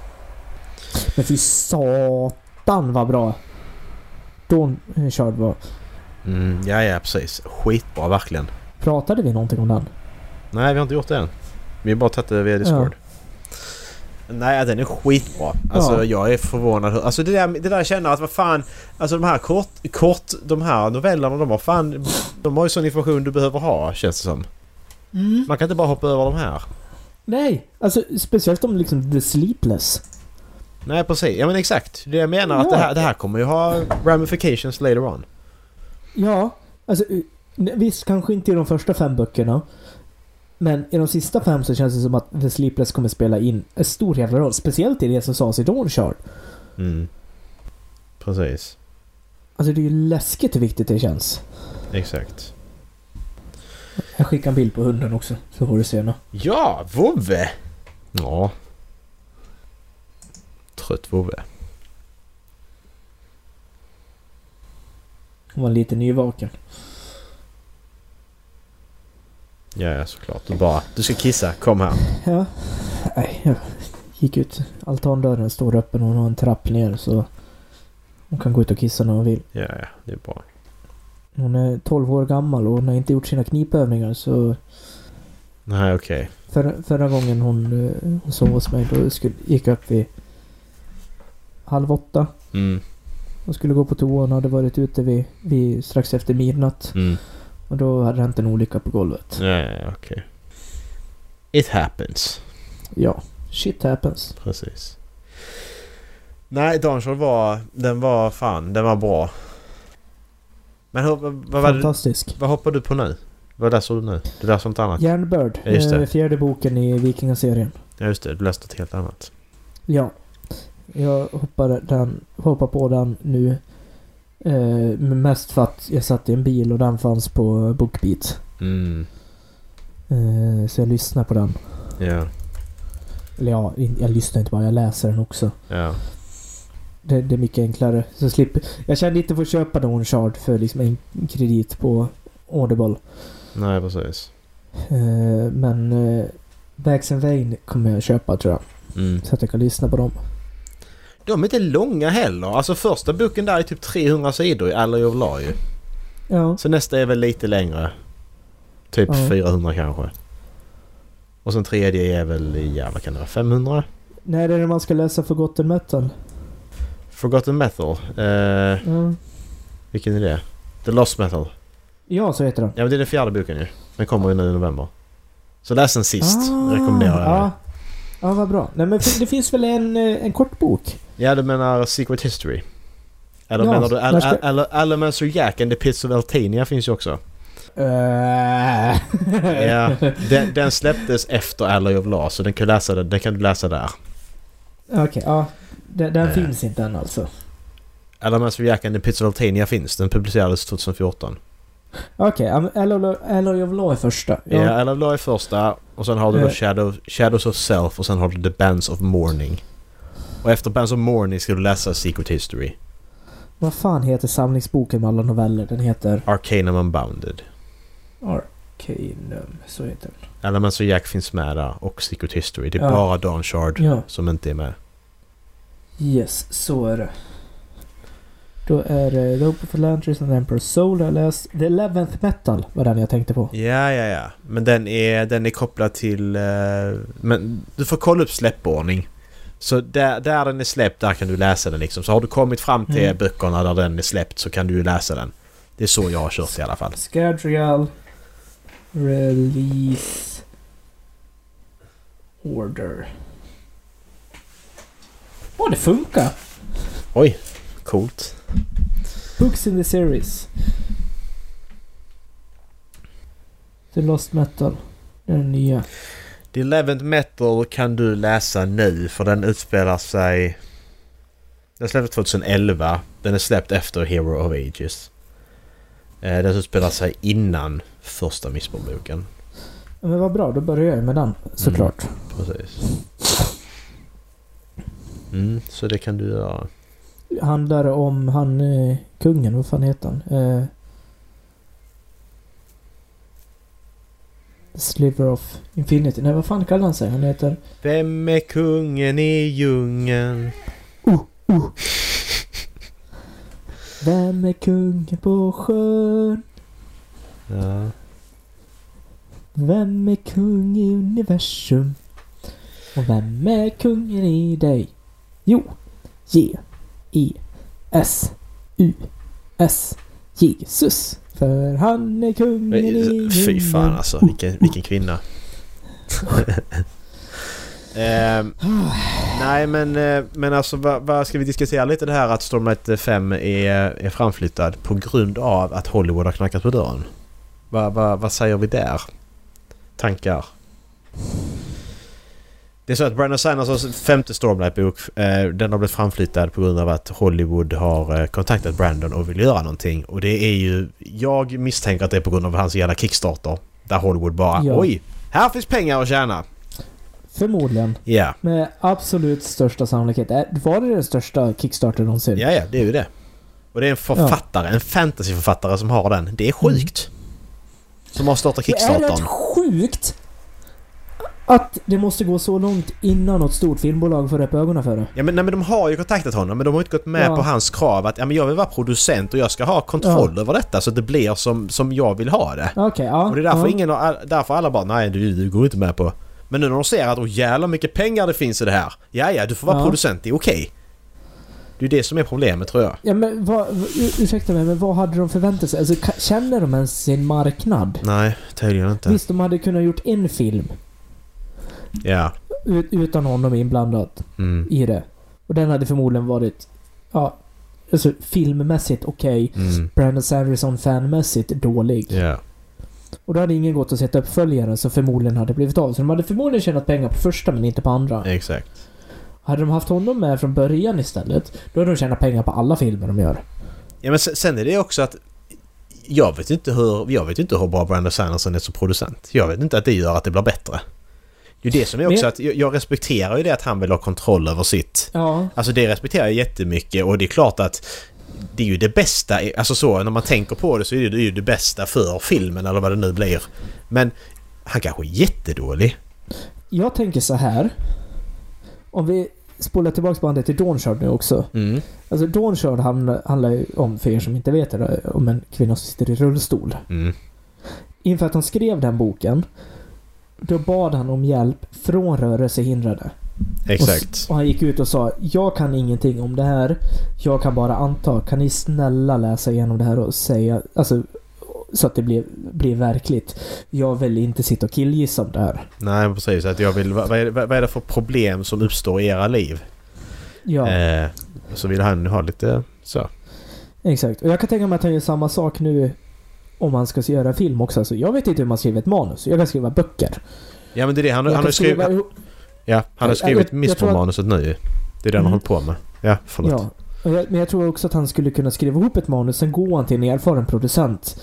Men fy satan vad bra Dawn Shard var. Mm, ja ja precis. Skitbra verkligen. Pratade vi någonting om den? Nej vi har inte gjort det än. Vi har bara tagit det via Discord. Nej den är skitbra. Alltså Ja. jag är förvånad. Alltså det där, det där jag känner att vad fan. Alltså de här kort, kort de här novellerna de har fan. De har ju sån information du behöver ha känns det som. Man kan inte bara hoppa över de här. Nej, alltså speciellt om liksom The Sleepless. Nej precis. Ja men exakt. Det jag menar att Ja. det här, det här kommer ju ha ramifications later on. Ja, alltså eh, visst kanske inte i de första fem böckerna. Men i de sista fem så känns det som att The Sleepless kommer spela in en stor jävla roll. Speciellt i det som sades i Dawn Shard. Mm. Precis. Alltså det är ju läskigt hur viktigt det känns. Exakt. Jag skickar en bild på hunden också, så får du se nu. Ja, vovve! Ja. Trött vovve. Hon var lite nyvaken. Ja, ja, såklart. Du bara... Du ska kissa. Kom här. Ja. Nej, jag gick ut. Altandörren står öppen och hon har en trapp ner så hon kan gå ut och kissa när hon vill. Ja, ja. Det är bra. Hon är 12 år gammal och hon har inte gjort sina knipövningar så Nej, okej. Förra, förra gången hon, eh, hon sov hos mig då skulle, gick jag upp vid halv åtta. Mm. Hon skulle gå på toa. Hon hade varit ute vid, vid strax efter midnatt. Mm. Och då hade det hänt en olycka på golvet. Ja, okej. It happens. Ja, shit happens. Precis. Nej, Dawnshore var... Den var fan... Den var bra. Men hur, vad, vad, Fantastisk. vad hoppar du på nu? Vad läser du nu? Du läser något annat? Järnbörd. Ja, just det. eh, Fjärde boken i Vikingaserien. Ja, just det. Du läste något helt annat. Ja. Jag hoppar, den, hoppar på den nu. Eh, mest för att jag satt i en bil och den fanns på Bookbeat. Mm. Eh, så jag lyssnar på den. Ja. Eller ja, jag lyssnar inte bara, jag läser den också. Ja. Det, det är mycket enklare. Så slipper, jag kände inte för att köpa Dawn Shard för liksom en kredit på Audible. Nej, precis. Eh, men eh, Bags and Vein kommer jag köpa tror jag. Mm. Så att jag kan lyssna på dem. De är inte långa heller. Alltså första boken där är typ 300 sidor i Alley of Law ju. Ja. Så nästa är väl lite längre. Typ Ja. 400 kanske. Och sen tredje är väl, ja vad kan det vara, 500? När är det man ska läsa Forgotten Metal? Forgotten Metal. Eh, Ja. vilken är det? The Lost Metal. ja, så heter den. Ja men det är den fjärde boken ju. Den kommer ju nu i november. Så läs den sist. Ah, Rekommenderar jag. Ja. ja, vad bra. Nej men det finns väl en, eh, en kort bok? Ja du menar Secret History? Eller Ja, menar du när ska- Al- Al- Jack and the Pits of Eltania finns ju också. Uh. Ja, den, den släpptes efter Alley of Law så den kan, läsa den kan du läsa där. Okej, ja. Den, den Eh. finns inte än alltså. Alamancer Jack and the Pits of Eltania finns. Den publicerades 2014. Okej, men Alloy Alloy of Law är första. Ja, Alley of Law är första och sen har du då Eh. Shadow, Shadows of Self och sen har du The Bands of Mourning. Och efter Bands of Mourning ska du läsa Secret History. Vad fan heter samlingsboken med alla noveller? Den heter Arcanum Unbounded. Arcanum. Så heter den. Alamancer Jack finns med där och Secret History. Det är Ja. bara Dawn Shard Ja. som inte är med. Yes, så är det. Då är det Rope of Atlantis and Emperor's Soul jag läst. The Eleventh Metal var den jag tänkte på. Ja, ja, ja. Men den är, den är kopplad till... eh, men du får kolla upp släppordning. Så där, där den är släppt, där kan du läsa den liksom. Så har du kommit fram till Mm. böckerna där den är släppt så kan du ju läsa den. Det är så jag har kört i alla fall. Scadrial Release Order. Åh, det funkar! Oj, coolt. Books in the series. The Lost Metal. Det är den nya. The Eleventh Metal kan du läsa nu för den utspelar sig... Den släpptes 2011. Den är släppt efter Hero of Ages. Eh, Den utspelar sig innan första Mistborn-boken. Ja, Men vad bra, då börjar jag med den såklart. Precis. Mm, så det kan du göra. Handlar om han eh, kungen, vad fan heter han? Eh, Sliver of Infinity. Nej, vad fan kallar han sig? Han heter... Vem är kungen i djungeln? Vem är kungen på sjön? Ja. Vem är kung i universum? Och vem är kungen i dig? Jo, J, E, S, U, S, Jesus. För han är kungen i Fy fan alltså, vilken, vilken kvinna. Ehm, nej men, eh, men alltså vad, vad ska vi diskutera lite det här att Stormlight 5 är, är framflyttad på grund av att Hollywood har knackat på dörren? Vad, vad, vad säger vi där? Tankar? Det är så att Brandon Sandersons femte Stormlight-bok eh, den har blivit framflyttad på grund av att Hollywood har eh, kontaktat Brandon och vill göra någonting. Och det är ju... Jag misstänker att det är på grund av hans jävla Kickstarter. Där Hollywood bara Ja. oj! Här finns pengar att tjäna! Förmodligen. Ja, Med absolut största sannolikhet. Äh, Var det den största Kickstarter någonsin? ja, ja, det är ju det. Och det är en författare, en fantasyförfattare som har den. Det är sjukt! Som har startat Det är rätt sjukt att det måste gå så långt innan något stort filmbolag får upp ögonen för det. Ja men, nej, men de har ju kontaktat honom men de har inte gått med Ja. på hans krav att ja, men jag vill vara producent och jag ska ha kontroll över detta så att det blir som, som jag vill ha det. Okej, ja. Och det är därför, ja. ingen, därför alla bara nej du, du går inte med på. Men nu när de ser att åh jävlar mycket pengar det finns i det här. Ja ja, du får vara Ja. producent, det är okej. Det är det som är problemet tror jag. Ja men vad, ur- ursäkta mig, men vad hade de förväntat sig? Alltså känner de ens sin marknad? Nej, tydligen inte. Visst, de hade kunnat gjort en film Ut, utan honom inblandad Mm. i det. Och den hade förmodligen varit, ja, alltså filmmässigt okej. Mm. Brandon Sanderson fanmässigt dålig. Ja. Och då hade ingen gått att sätta uppföljare som förmodligen hade blivit av. Så de hade förmodligen tjänat pengar på första men inte på andra. Exakt. Hade de haft honom med från början istället, då hade de tjänat pengar på alla filmer de gör. Ja men sen, sen är det också att jag vet inte hur, jag vet inte hur bra Brandon Sanderson är som producent. Jag vet inte att det gör att det blir bättre. Det är ju det som är också Men- att jag, respekterar ju det att han vill ha kontroll över sitt. Ja. Alltså det respekterar jag jättemycket och det är klart att det är ju det bästa, alltså så när man tänker på det så är det ju det bästa för filmen eller vad det nu blir. Men han kanske är jättedålig. Jag tänker så här. Om vi spolar tillbaka bandet till Dawnshard nu också. Mm. Alltså Dawnshard handlar, handlar ju om, för er som inte vet det, om en kvinna som sitter i rullstol. Mm. Inför att han skrev den boken, då bad han om hjälp från rörelsehindrade. Exakt. Och han gick ut och sa Jag kan ingenting om det här. Jag kan bara anta. Kan ni snälla läsa igenom det här och säga... Alltså, så att det blir, blir verkligt. Jag vill inte sitta och killgissa om det här. Nej precis, att jag vill, vad, är vad är det för problem som uppstår i era liv? Ja, Eh, så vill han ha lite så. exakt. Och jag kan tänka mig att han gör samma sak nu om han ska göra film också. Alltså, jag vet inte hur man skriver ett manus. Jag kan skriva böcker. Ja men det är det, han, han, har skrivit, skriva- ja, han har skrivit Mistborn-manuset nu Det är det han Mm. hållit på med. Ja, förlåt. Ja. Men jag tror också att han skulle kunna skriva ihop ett manus, sen går han till en erfaren producent.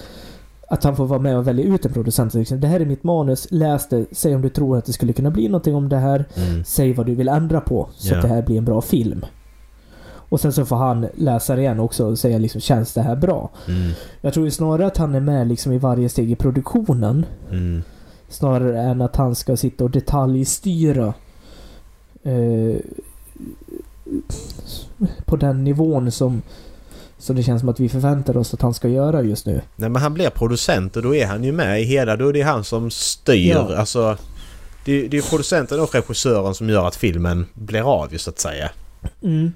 Att han får vara med och välja ut en producent. Liksom, det här är mitt manus, läs det, säg om du tror att det skulle kunna bli någonting om det här. Mm. Säg vad du vill ändra på, så Ja. att det här blir en bra film. Och sen så får han läsa det igen också och säga liksom, känns det här bra? Mm. Jag tror ju snarare att han är med liksom i varje steg i produktionen. Mm. Snarare än att han ska sitta och detaljstyra eh, på den nivån som, som det känns som att vi förväntar oss att han ska göra just nu. Nej men han blir producent och då är han ju med i hela... Då är det han som styr. Ja. Alltså... Det, det är producenten och regissören som gör att filmen blir av ju så att säga. Mm.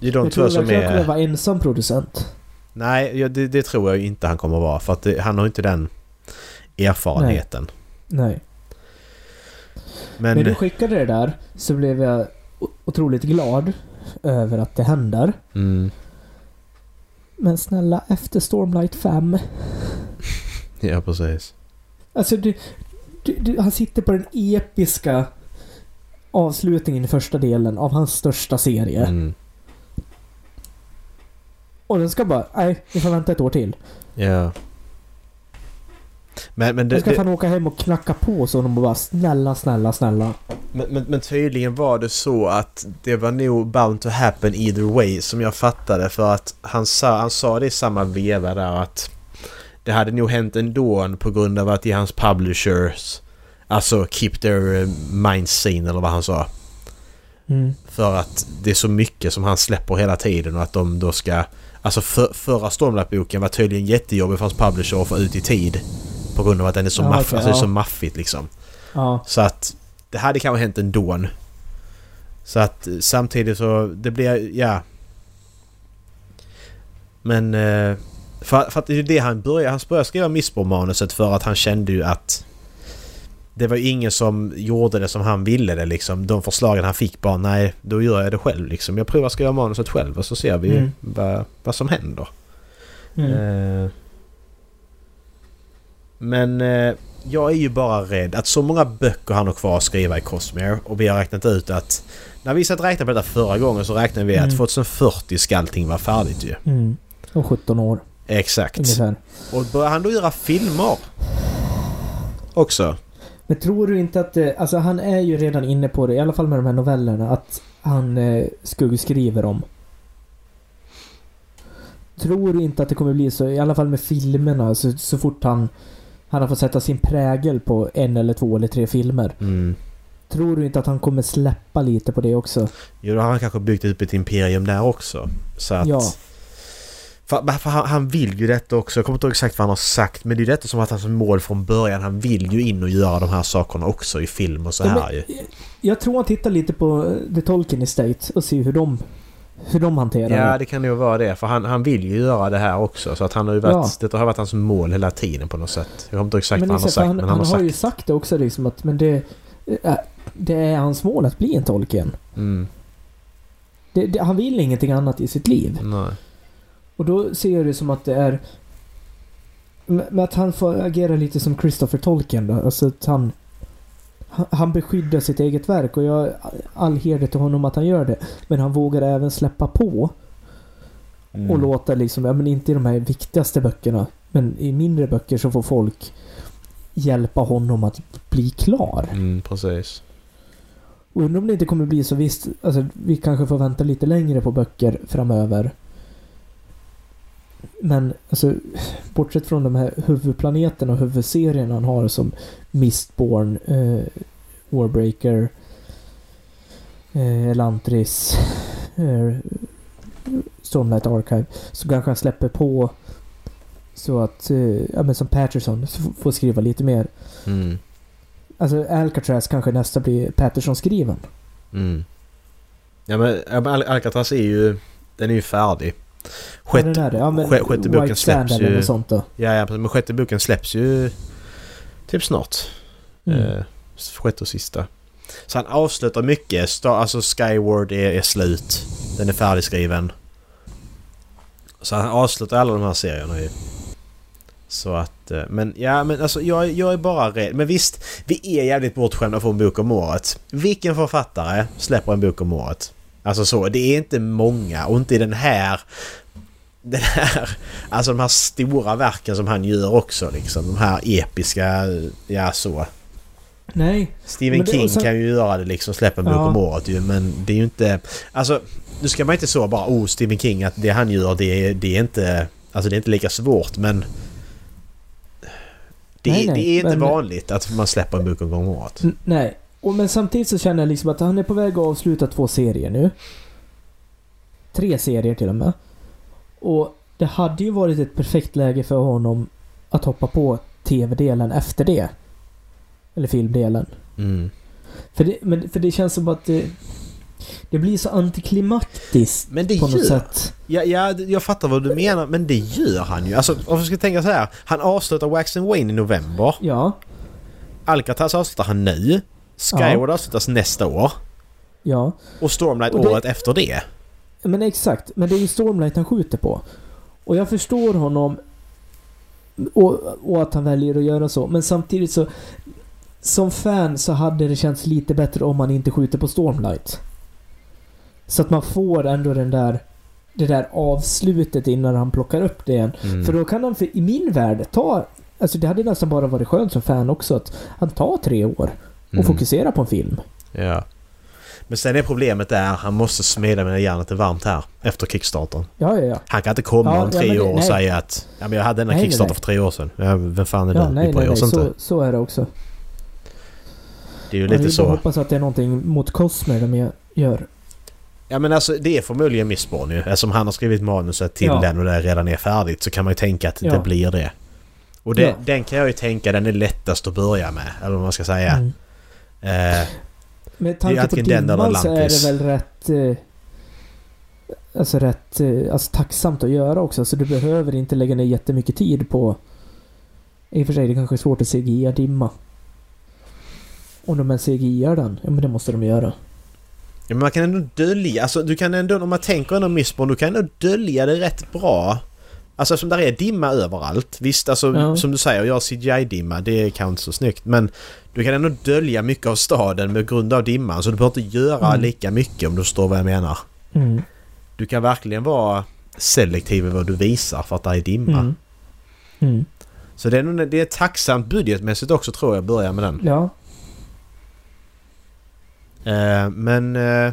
Det är de jag två tror som han kommer är... vara ensam producent. Nej, det, det tror jag inte han kommer vara. För att det, han har inte den erfarenheten. Nej. Men... När du skickade det där så blev jag otroligt glad över att det händer. Mm, Men snälla, efter Stormlight 5. ja, precis. Alltså du, du, du, han sitter på den episka avslutningen i första delen av hans största serie. Mm, Och den ska bara, nej, vi får vänta ett år till. ja. Men, men, det, ska det, fan åka hem och knacka på så de bara snälla, snälla, snälla. men, men, men tydligen var det så att det var nog bound to happen either way som jag fattade för att han sa, han sa det i samma veva där att det hade nog hänt ändå på grund av att i hans publishers alltså keep their eh, mind sane eller vad han sa. Mm. För att det är så mycket som han släpper hela tiden och att de då ska... Alltså för, förra Stormlight-boken var tydligen jättejobbig för hans publisher att få ut i tid. På grund av att den är så, Ja, maff, okej, alltså ja. så maffigt liksom. Ja. Så att det hade kanske hänt ändå. Så att eh, samtidigt så det blir, ja. Men eh, för, för att det är ju det han började, han började skriva Missbro-manuset för att han kände ju att det var ju ingen som gjorde det som han ville det liksom. De förslagen han fick bara nej, då gör jag det själv liksom. Jag provar skriva manuset själv och så ser vi Mm. vad, vad som händer. Mm. Eh, Men eh, jag är ju bara rädd att så många böcker han har kvar att skriva i Cosmere och vi har räknat ut att när vi satt och räknade på detta förra gången så räknade vi att Mm. 2040 ska allting vara färdigt ju. Mm. Om 17 år Exakt. ungefär. Och börjar han då göra filmer också? Men tror du inte att det, alltså han är ju redan inne på det, i alla fall med de här novellerna, att han eh, skuggskriver dem. Tror du inte att det kommer bli så, i alla fall med filmerna, så, så fort han, han har fått sätta sin prägel på en eller två eller tre filmer. Mm. Tror du inte att han kommer släppa lite på det också? Jo, då har han kanske byggt upp ett imperium där också. Så att... Ja. För, för han, han vill ju detta också. Jag kommer inte ihåg exakt vad han har sagt. Men det är ju detta som varit hans mål från början. Han vill ju in och göra de här sakerna också i film och så Ja, här men- ju. Jag tror han tittar lite på eh, The Tolkien Estate och ser hur de, hur de hanterar Ja, det. det kan nog vara det. För han, han vill ju göra det här också. Så att han har ju varit... Ja. Det har varit hans mål hela tiden på något sätt. Jag kommer inte exakt men vad han har exakt, sagt. han, men han, han, har har ju sagt... sagt det också liksom att men det, eh, det är hans mål att bli en Tolkien. Mm, Det, det, han vill ingenting annat i sitt liv. nej. Och då ser jag det som att det är... Med med att han får agera lite som Christopher Tolkien då. Alltså att han... han- beskyddar sitt eget verk och jag all heder till honom att han gör det. Men han vågar även släppa på Mm. och låta liksom, ja men inte i de här viktigaste böckerna. Men i mindre böcker så får folk hjälpa honom att bli klar. Mm, precis. Och undrar om det inte kommer bli så visst, alltså vi kanske får vänta lite längre på böcker framöver. Men alltså, bortsett från de här huvudplaneterna och huvudserierna han har som Mistborn, eh, Warbreaker, eh, Elantris, eh, Stormlight Archive. Så kanske han släpper på så att, eh, ja men som Patterson får skriva lite mer. Mm. Alltså Alcatraz kanske nästa blir Patterson-skriven. Mm. Ja men, Alcatraz är ju... Den är ju färdig. Sjätte, den är det. Ja, men sjätte boken släpps ju- sånt då. ja, ja, men sjätte boken släpps ju typ snart. Mm. Eh, sjätte och sista. Så han avslutar mycket. Sta- Alltså Skyward är, är slut. Den är färdigskriven. Så han avslutar alla de här serierna ju. Så att... eh, Men ja, men alltså jag, jag är bara rädd. Men visst, vi är jävligt bortskämda att få en bok om året. Vilken författare släpper en bok om året? Alltså så, det är inte många och inte i den här... Den här... Alltså de här stora verken som han gör också liksom. De här episka... Ja, så. Nej. Stephen det- King sen- kan ju göra det liksom, släppa en bok Ja. om året ju, men det är ju inte... Alltså, nu ska man inte så bara oh Stephen King att det han gör det, det är inte... Alltså det är inte lika svårt men... Det, Nej, nej, det är inte men- vanligt att man släpper en bok en gång om året. Nej. Och men samtidigt så känner jag liksom att han är på väg att avsluta två serier nu. Tre serier till och med. Och det hade ju varit ett perfekt läge för honom att hoppa på tv-delen efter det. Eller filmdelen. Mm. För det, men, för det känns som att det, det blir så antiklimaktiskt Men det på något gör... sätt. Ja, ja, jag fattar vad du menar men det gör han ju. Alltså om vi ska tänka så här. Han avslutar Wax and Wayne i november. Ja, Alcatraz avslutar han nu. Skyward avslutas nästa år. ja. Och Stormlight Och det- året efter det. Men exakt, men det är ju Stormlight han skjuter på. Och jag förstår honom och, och att han väljer att göra så. Men samtidigt så... Som fan så hade det känts lite bättre om man inte skjuter på Stormlight. Så att man får ändå den där... Det där avslutet innan han plockar upp det igen. Mm. För då kan han för, i min värld ta... Alltså det hade nästan bara varit skönt som fan också att han tar tre år och Mm. fokuserar på en film. Ja. Men sen är problemet där, han måste smeda med järnet är varmt här efter Kickstartern. Ja, ja, ja. Han kan inte komma Ja, om ja, tre det- år och nej. säga att ja, men jag hade den här Nej, Kickstarter nej. för tre år sedan. Ja, vem fan är Ja, det? nej, nej, nej. Så, så är det också. Det är ju Man lite så. hoppas att det är någonting mot Cosmer de gör. Ja men alltså det är förmodligen Missborn ju. Eftersom han har skrivit manuset till Ja. den och det redan är färdigt så kan man ju tänka att Ja. det blir det. Och det, Ja. den kan jag ju tänka den är lättast att börja med. Eller vad man ska säga. Mm. Eh, Med Det är tanke på dimman så är det väl rätt... Eh, alltså rätt eh, alltså tacksamt att göra också. Så du behöver inte lägga ner jättemycket tid på... I och för sig, det kanske är svårt att CGI dimma. Om de ens CGI-ar den, ja men det måste de göra. ja, men man kan ändå dölja, alltså du kan ändå, om man tänker ändå Missborn, du kan ändå dölja det rätt bra. Alltså eftersom där är dimma överallt. Visst, alltså Ja. som du säger, jag CGI-dimma, det är kanske inte så snyggt. Men du kan ändå dölja mycket av staden med grund av dimman. Så du behöver inte göra Mm. lika mycket om du förstår vad jag menar. Mm. Du kan verkligen vara selektiv i vad du visar för att det är dimma. Mm. Mm. Så det är, det är tacksamt budgetmässigt också tror jag, börja med den. Ja. Eh, men eh,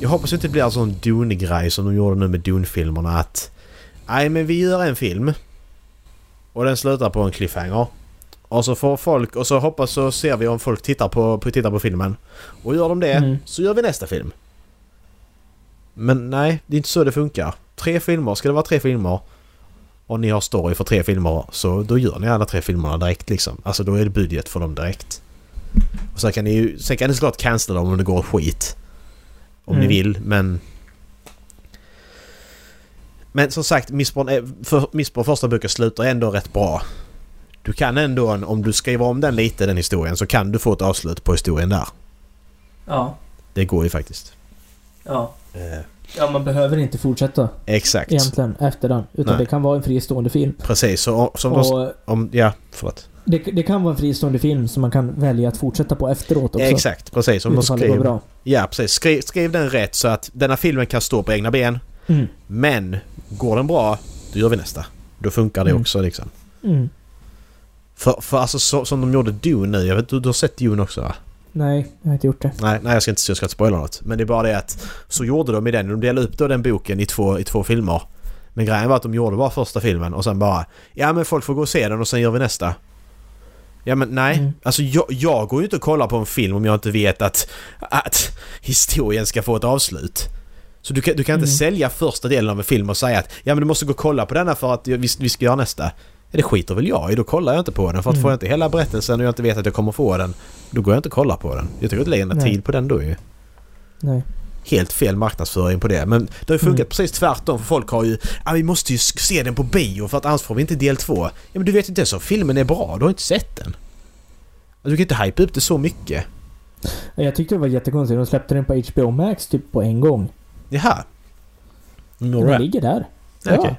jag hoppas inte det blir en sån Dune-grej som de gjorde nu med Dune-filmerna att Nej men vi gör en film och den slutar på en cliffhanger. Och så får folk och så hoppas så ser vi om folk tittar på, på, tittar på filmen. Och gör de det Mm. så gör vi nästa film. Men nej, det är inte så det funkar. Tre filmer, ska det vara tre filmer och ni har story för tre filmer så då gör ni alla tre filmerna direkt liksom. Alltså då är det budget för dem direkt. Och sen kan ni ju, sen kan ni såklart cancella dem om det går skit. Om ni Mm. vill men... Men som sagt, Missborn, är, för, Missborn första boken slutar ändå rätt bra. Du kan ändå, om du skriver om den lite den historien, så kan du få ett avslut på historien där. Ja. Det går ju faktiskt. Ja. Eh, Ja, man behöver inte fortsätta exakt. egentligen efter den. Utan Nej. det kan vara en fristående film. Precis, så som Och om... Ja, förlåt. det, det kan vara en fristående film som man kan välja att fortsätta på efteråt också. Exakt, precis. Om de Utifall det går skriver, bra. ja, precis. Skriv, skriv den rätt så att denna filmen kan stå på egna ben. Mm. Men går den bra, då gör vi nästa. Då funkar det Mm. också liksom. Mm. För, för alltså så, som de gjorde Dune nu. Jag vet du, du har sett Dune också va? Nej, jag har inte gjort det. Nej, nej jag ska inte, jag ska inte spoila något. Men det är bara det att så gjorde de i den. De delade upp då den boken i två, i två filmer. Men grejen var att de gjorde bara första filmen och sen bara Ja men folk får gå och se den och sen gör vi nästa. Ja men nej, Mm. alltså jag, jag går ju inte och kollar på en film om jag inte vet att, att historien ska få ett avslut. Så du kan, du kan inte Mm. sälja första delen av en film och säga att ja men du måste gå och kolla på denna för att vi, vi ska göra nästa. Ja, det skiter väl jag i, då kollar jag inte på den. För att Mm. får jag inte hela berättelsen och jag inte vet att jag kommer få den, då går jag inte och kollar på den. Jag tycker inte lägga någon tid på den då ju. Nej. Helt fel marknadsföring på det. Men det har ju funkat Mm. precis tvärtom för folk har ju ja, vi måste ju se den på bio för att annars får vi inte del två. Ja men du vet inte ens om filmen är bra, du har inte sett den. Alltså, Du kan inte hypa upp det så mycket. Jag tyckte det var jättekonstigt. De släppte den på HBO Max typ på en gång. Jaha. Den Alright. ligger där. Ja, okej.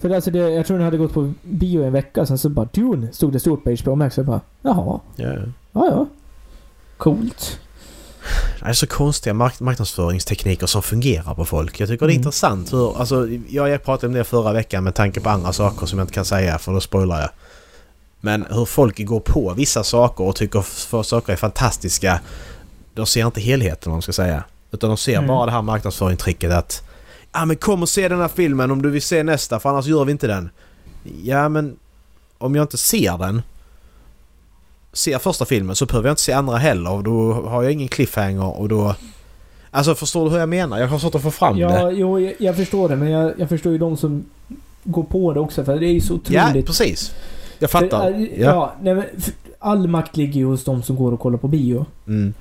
För alltså det, jag tror den hade gått på bio en vecka, sen så bara Dune stod det stort på HBO Max. Jag bara jaha, Ja. ja ja. Coolt. Det är så konstiga mark- marknadsföringstekniker som fungerar på folk. Jag tycker det är Mm. intressant hur... Alltså, jag, jag pratade om det förra veckan med tanke på andra saker som jag inte kan säga för då spoilar jag. Men hur folk går på vissa saker och tycker för saker är fantastiska. De ser inte helheten om man ska säga. Utan de ser Mm. bara det här marknadsföringstricket att... Ja men kom och se den här filmen om du vill se nästa för annars gör vi inte den. Ja men... Om jag inte ser den ser första filmen så behöver jag inte se andra heller och då har jag ingen cliffhanger och då... Alltså förstår du hur jag menar? Jag har svårt att få fram Ja, det. jo, jag, jag förstår det. Men jag, jag förstår ju de som går på det också. För det är ju så Ja, otroligt... precis. Jag fattar. För, äh, Ja. ja, nej, all makt ligger ju hos de som går och kollar på bio. Mm.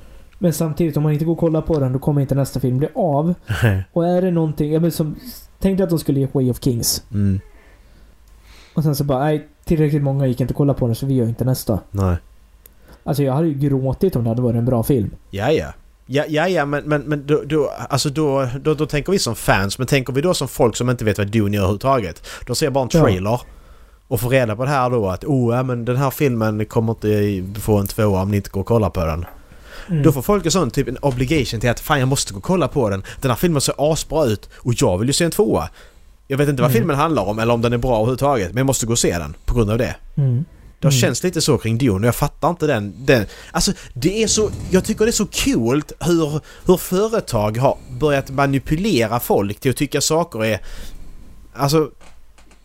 Men samtidigt, om man inte går och kollar på den, då kommer inte nästa film bli av. Och är det någonting... Ja, men som, tänk dig att de skulle ge Way of Kings. mm. Och sen så bara, nej, tillräckligt många gick inte och kolla på den så vi gör inte nästa. Nej. Alltså jag hade ju gråtit om det hade varit en bra film. Ja, ja. Ja, ja, ja men, men, men då, då, alltså då, då, då tänker vi som fans. Men tänker vi då som folk som inte vet vad Dune gör överhuvudtaget. De ser bara en Ja. trailer. Och får reda på det här då att oh, ja, men den här filmen kommer inte få en tvåa om ni inte går och kollar på den. Mm. Då får folk en sån typ en obligation till att fan jag måste gå och kolla på den. Den här filmen ser asbra ut och jag vill ju se en tvåa. Jag vet inte vad Mm. filmen handlar om eller om den är bra överhuvudtaget men jag måste gå och se den på grund av det. Mm. Det har Mm. känts lite så kring Dune och jag fattar inte den, den... Alltså det är så... Jag tycker det är så coolt hur, hur företag har börjat manipulera folk till att tycka saker är... Alltså...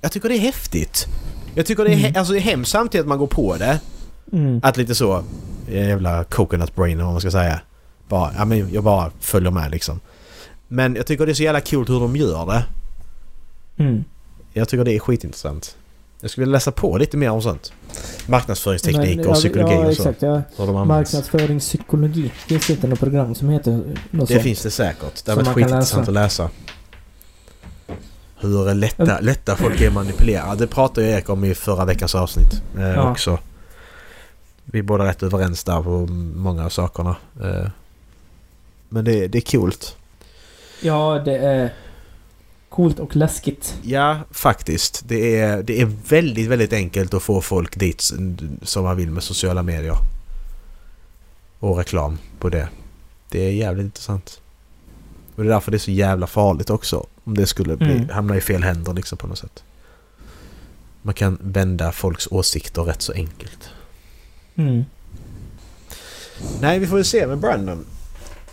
Jag tycker det är häftigt. Jag tycker det är, Mm. alltså, det är hemskt samtidigt att man går på det. Mm. Att lite så... Jävla coconut brain vad man ska säga. Bara, ja men jag bara följer med liksom. Men jag tycker det är så jävla coolt hur de gör det. Mm. Jag tycker det är skitintressant. Jag skulle vilja läsa på lite mer om sånt. Marknadsföringsteknik Men, och ja, psykologi ja, och så. exakt. Ja. Hur de. Marknadsföringspsykologi. Finns det inte något program som heter något Det sånt? finns det säkert. Det har varit skitintressant att läsa. Hur lätta, lätta folk är att manipulera. Det pratade ju Erik om i förra veckans avsnitt eh, Ja. också. Vi är båda rätt överens där på många av sakerna. Eh, men det, det är coolt. Ja, det är coolt och läskigt. Ja, faktiskt. Det är, det är väldigt, väldigt enkelt att få folk dit som man vill med sociala medier. Och reklam på det. Det är jävligt intressant. Och det är därför det är så jävla farligt också. Om det skulle bli, Mm. hamna i fel händer liksom på något sätt. Man kan vända folks åsikter rätt så enkelt. Mm. Nej, vi får väl se med Brandon.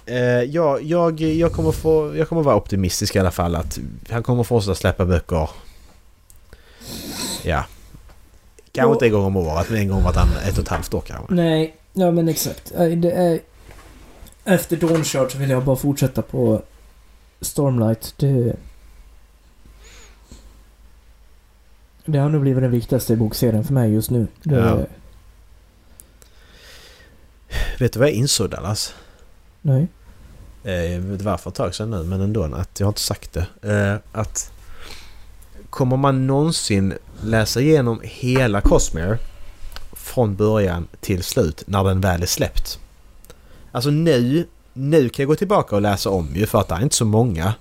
Eh, jag, jag, jag, kommer få, jag kommer vara optimistisk i alla fall att han kommer fortsätta släppa böcker. Ja. Kanske inte en gång om året, men en gång vartannat ett och ett halvt år kanske. Nej, ja men exakt. Nej, Det är... Efter Dawnshard så vill jag bara fortsätta på Stormlight. Det... Det har nog blivit den viktigaste bokserien för mig just nu. Det... Ja. Vet du vad jag insåg Dallas? Nej. Eh, det var för ett tag sedan nu, men ändå att jag har inte sagt det. Eh, att kommer man någonsin läsa igenom hela Cosmere från början till slut när den väl är släppt? Alltså nu, nu kan jag gå tillbaka och läsa om ju för att det är inte så många.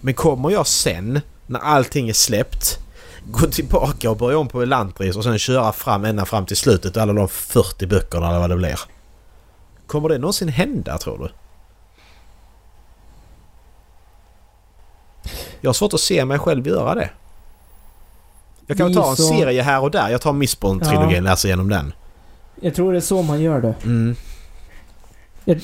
Men kommer jag sen, när allting är släppt, gå tillbaka och börja om på Elantris och sen köra fram ända fram till slutet alla de 40 böckerna eller vad det blir. Kommer det någonsin hända tror du? Jag har svårt att se mig själv göra det. Jag kan ta en så- serie här och där. Jag tar Mistborn-trilogin Ja. läser igenom den. Jag tror det är så man gör det. Mm,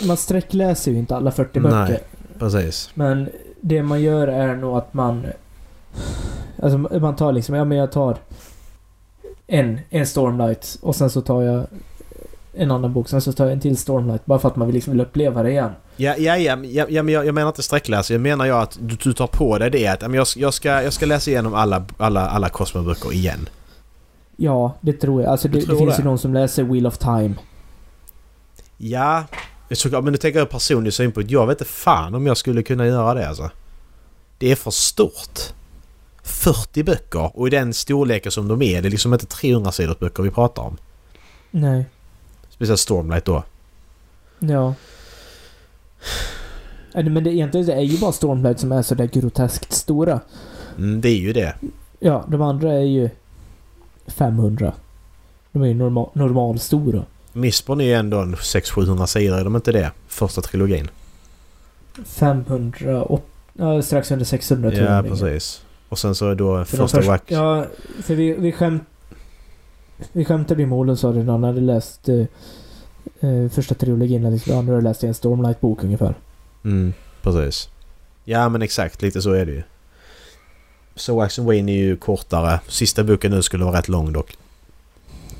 Man sträckläser ju inte alla 40 Nej. böcker. precis. Men det man gör är nog att man... Alltså man tar liksom, ja men jag tar en, en Stormlight och sen så tar jag en annan bok, sen så tar jag en till Stormlight bara för att man vill liksom vill uppleva det igen. Ja, ja, ja, men- ja, ja men jag, jag menar inte sträckläsa. Jag menar jag att du, du tar på dig det att jag, jag, ska, jag ska läsa igenom alla, alla, alla Cosmo-böcker igen. Ja, det tror jag. Alltså det, det finns det? ju någon som läser Wheel of Time. Ja, såklart. Men du tänker jag personlig synpunkt. Jag vet inte fan om jag skulle kunna göra det alltså. Det är för stort. 40 böcker och i den storleken som de är. Det är liksom inte 300 sidors böcker vi pratar om. Nej. Speciellt Stormlight då. Ja. Ja, det- Men det, egentligen det är ju bara Stormlight som är sådär groteskt stora. Mm, det är ju det. Ja, de andra är ju 500. De är ju normal, normalstora. Mistborn är ju ändå en 600-700 sidor, är de inte det? Första trilogin. 508... Ja, strax under 600 tror Ja, jag. precis. Och sen så är då För första först- Wack... Ja, för vi, vi skämt... Vi skämtade med Olen sa det när han hade läst eh, eh, första trilogin. Liksom, han hade läst en Stormlight-bok ungefär. Mm, precis. Ja men exakt, lite så är det ju. Wax and Wayne är ju kortare. Sista boken nu skulle vara rätt lång dock.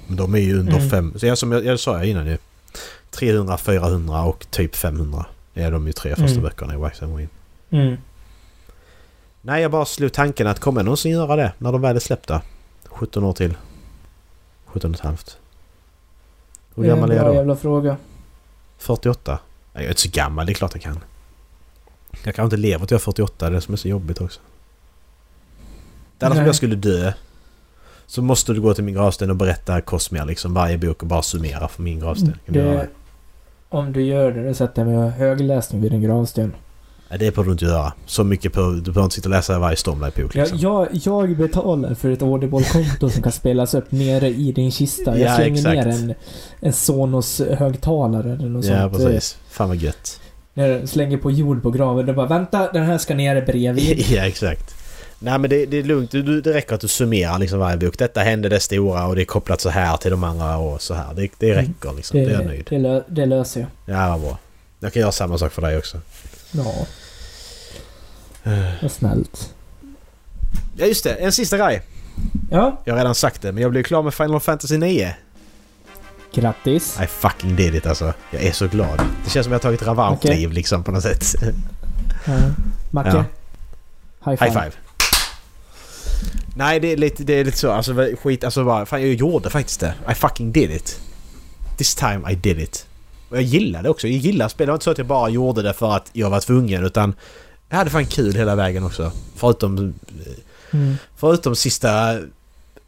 Men de är ju under Mm. fem... Så jag, som jag, jag sa innan ju. 300, 400 och typ 500. Det är de ju tre första Mm. böckerna i Wax and Wayne. Mm. Nej, jag bara slog tanken att kommer jag någonsin göra det när de väl är släppta? 17 år till. 17 och ett halvt. Hur gammal är bra jag då? jävla fråga. 48? Nej, jag är inte så gammal, det är klart jag kan. Jag kan inte leva till jag är 48, det är det som är så jobbigt också. Det som Nej. jag skulle dö. Så måste du gå till min gravsten och berätta Cosmere liksom varje bok och bara summera för min gravsten. Det, om du gör det, då sätter jag mig och högläsning vid din gravsten. Nej, det behöver du inte göra. Så mycket på... Du behöver inte sitta och läsa varje Stormlight-bok liksom. jag, jag betalar för ett Audible-konto som kan spelas upp nere i din kista. Jag Ja, slänger exakt. ner en, en Sonos-högtalare eller något Ja, sånt. eh, precis. Fan vad gött. När jag slänger på jord på graven. Det bara vänta, den här ska ner bredvid. ja, exakt. Nej men det, det är lugnt. Du, du, det räcker att du summerar liksom varje bok. Detta hände det stora och det är kopplat så här till de andra och så här. Det, det Mm. räcker liksom. Det, är jag nöjd. det, lö, det löser jag. Ja, vad bra. Jag kan göra samma sak för dig också. Ja. Vad snällt. Ja just det, en sista grej. Ja, Jag har redan sagt det men jag blev klar med Final Fantasy 9. grattis. I fucking did it alltså. Jag är så glad. Det känns som jag har tagit revanschliv liksom på något sätt. Ja. Macke. Ja. High five. High five. Nej det är lite, det är lite så. Alltså skit alltså bara. Fan jag gjorde faktiskt det. I fucking did it. This time I did it. Och jag gillar det också. Jag gillar spel. Det var inte så att jag bara gjorde det för att jag var tvungen utan jag hade fan kul hela vägen också. Förutom Mm. Förutom sista,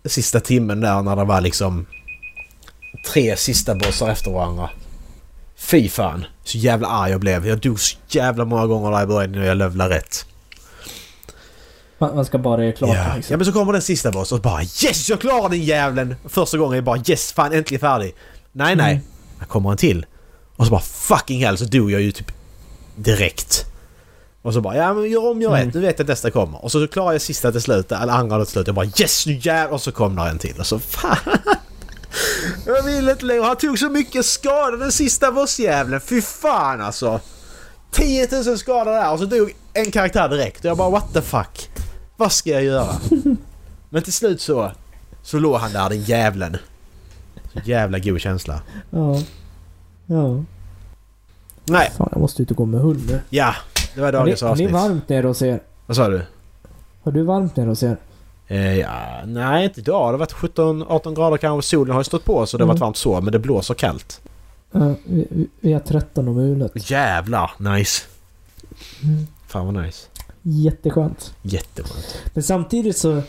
sista timmen där när det var liksom tre sista bossar efter varandra. Fy fan. Så jävla arg jag blev. Jag dog så jävla många gånger där i början när jag lövlade rätt. Man ska bara göra klart Ja. liksom. ja men så kommer den sista bossen och bara Yes! Jag klarar den jäveln! Första gången är bara Yes! Fan äntligen färdig! Nej nej. Mm. Här kommer en till. Och så bara fucking hell så dog jag ju typ direkt. Och så bara ja men gör om, gör Mm. rätt. Nu vet jag att nästa kommer. Och så klarar jag sista till slut, eller andra till slut. Jag bara yes nu jävlar! Och så kom där en till. Och så fan. Jag vill inte längre. Han tog så mycket skada den sista bossjäveln. Fy fan alltså. 10 000 skador där och så dog en karaktär direkt. Och jag bara what the fuck. Vad ska jag göra? Men till slut så... Så låg han där den jävlen. Så jävla god känsla. Ja. Ja. Nej, Fan, jag måste ut och gå med hund nu. ja. Det var Har ni, dagens har ni avsnitt. varmt nere hos er? Vad sa du? Har du varmt nere hos er? Eh, ja, nej inte idag. Det har varit 17-18 grader kanske. Solen har ju stått på så det har varit Mm. varmt så. Men det blåser kallt. Ja, vi, vi- har 13 om mulet. Jävlar nice. Mm. Fan vad nice. Jätteskönt. Jätteskönt. Men samtidigt så...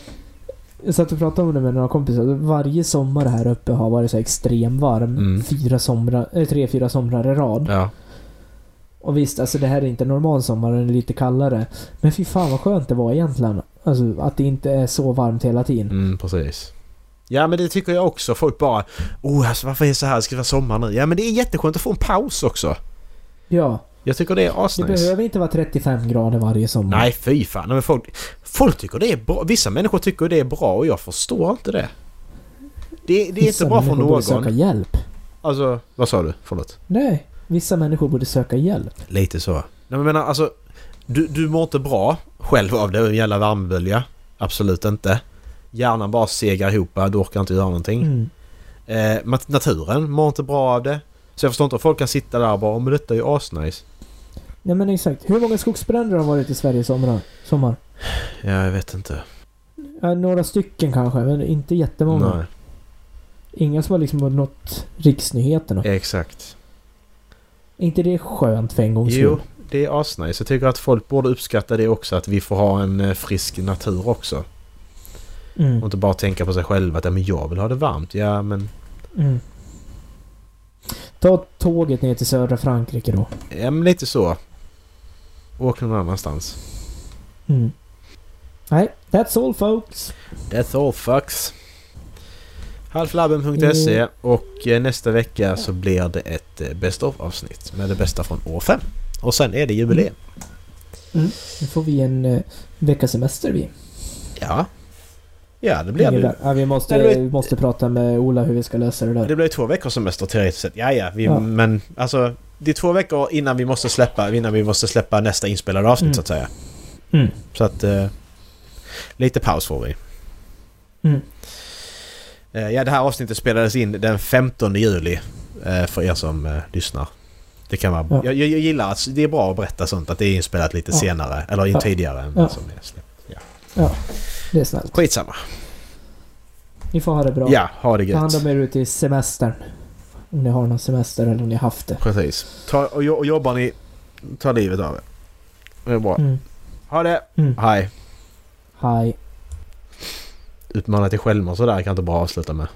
Jag satt och pratade om det med några kompisar. Varje sommar här uppe har varit så extrem varm. Mm. Fyra somrar, äh, tre, fyra somrar i rad. Ja. Och visst, alltså det här är inte normal sommar, den är lite kallare. Men fy fan vad skönt det var egentligen. Alltså att det inte är så varmt hela tiden. Mm, precis. Ja men det tycker jag också. Folk bara Oh alltså varför är det så här? Ska det vara sommar nu? Ja men det är jätteskönt att få en paus också. Ja. Jag tycker det är Det asnice. behöver inte vara 35 grader varje sommar. Nej, fy fan. Men folk, folk tycker det är bra. Vissa människor tycker det är bra och jag förstår inte det. Det, det är Vissa inte bra för människor borde söka någon. hjälp. Alltså, vad sa du? Förlåt. Nej, vissa människor borde söka hjälp. Lite så. Nej, men jag menar alltså... Du, du mår inte bra själv av det, en jävla värmebölja. Absolut inte. Hjärnan bara segar ihop, du orkar inte göra någonting. Mm. Eh, naturen mår inte bra av det. Så jag förstår inte att folk kan sitta där och bara men detta är ju asnice. Ja men exakt. Hur många skogsbränder har varit i Sverige i sommar? sommar? Ja, jag vet inte. Ja, några stycken kanske, men inte jättemånga. Nej, Inga som har liksom nått riksnyheterna. exakt. Är inte det skönt för en gångs Jo, skull? det är asnice. Jag tycker att folk borde uppskatta det också. Att vi får ha en eh, frisk natur också. Mm. Och inte bara tänka på sig själva att ja, men jag vill ha det varmt. Ja, men... Mm. Ta tåget ner till södra Frankrike då. Ja, men lite så. Åk någon annanstans. Mm. Nej, that's all folks. That's all fucks. Halflabben.se Mm. och eh, nästa vecka så blir det ett eh, Best of avsnitt med det bästa från år 5. Och sen är det jubileum. Nu får vi en uh, veckas semester vi. Ja. Ja, det blir det. Ja, vi måste, blir- vi måste prata med Ola hur vi ska lösa det där. Det blir två veckors semester teoretiskt sett. Ja, ja, vi, Ja. men alltså det är två veckor innan vi måste släppa, innan vi måste släppa nästa inspelade avsnitt Mm. så att säga. Mm. Så att eh, lite paus får vi. Mm. Eh, ja, det här avsnittet spelades in den 15 juli eh, för er som eh, lyssnar. Det kan vara... Ja. Jag, jag, jag gillar att det är bra att berätta sånt, att det är inspelat lite Ja. senare, eller Ja. tidigare än Ja. vad som är släppt. Det är snällt. Skitsamma. Ni får ha det bra. Ja, ha det Ta hand gött. om er ute i semestern. Om ni har någon semester eller om ni haft det. Precis. Ta, och, och jobbar ni, ta livet av er. Det är bra. Mm. Ha det! Mm. Hej! Hej. Utmana till självmord sådär kan jag inte bara avsluta med.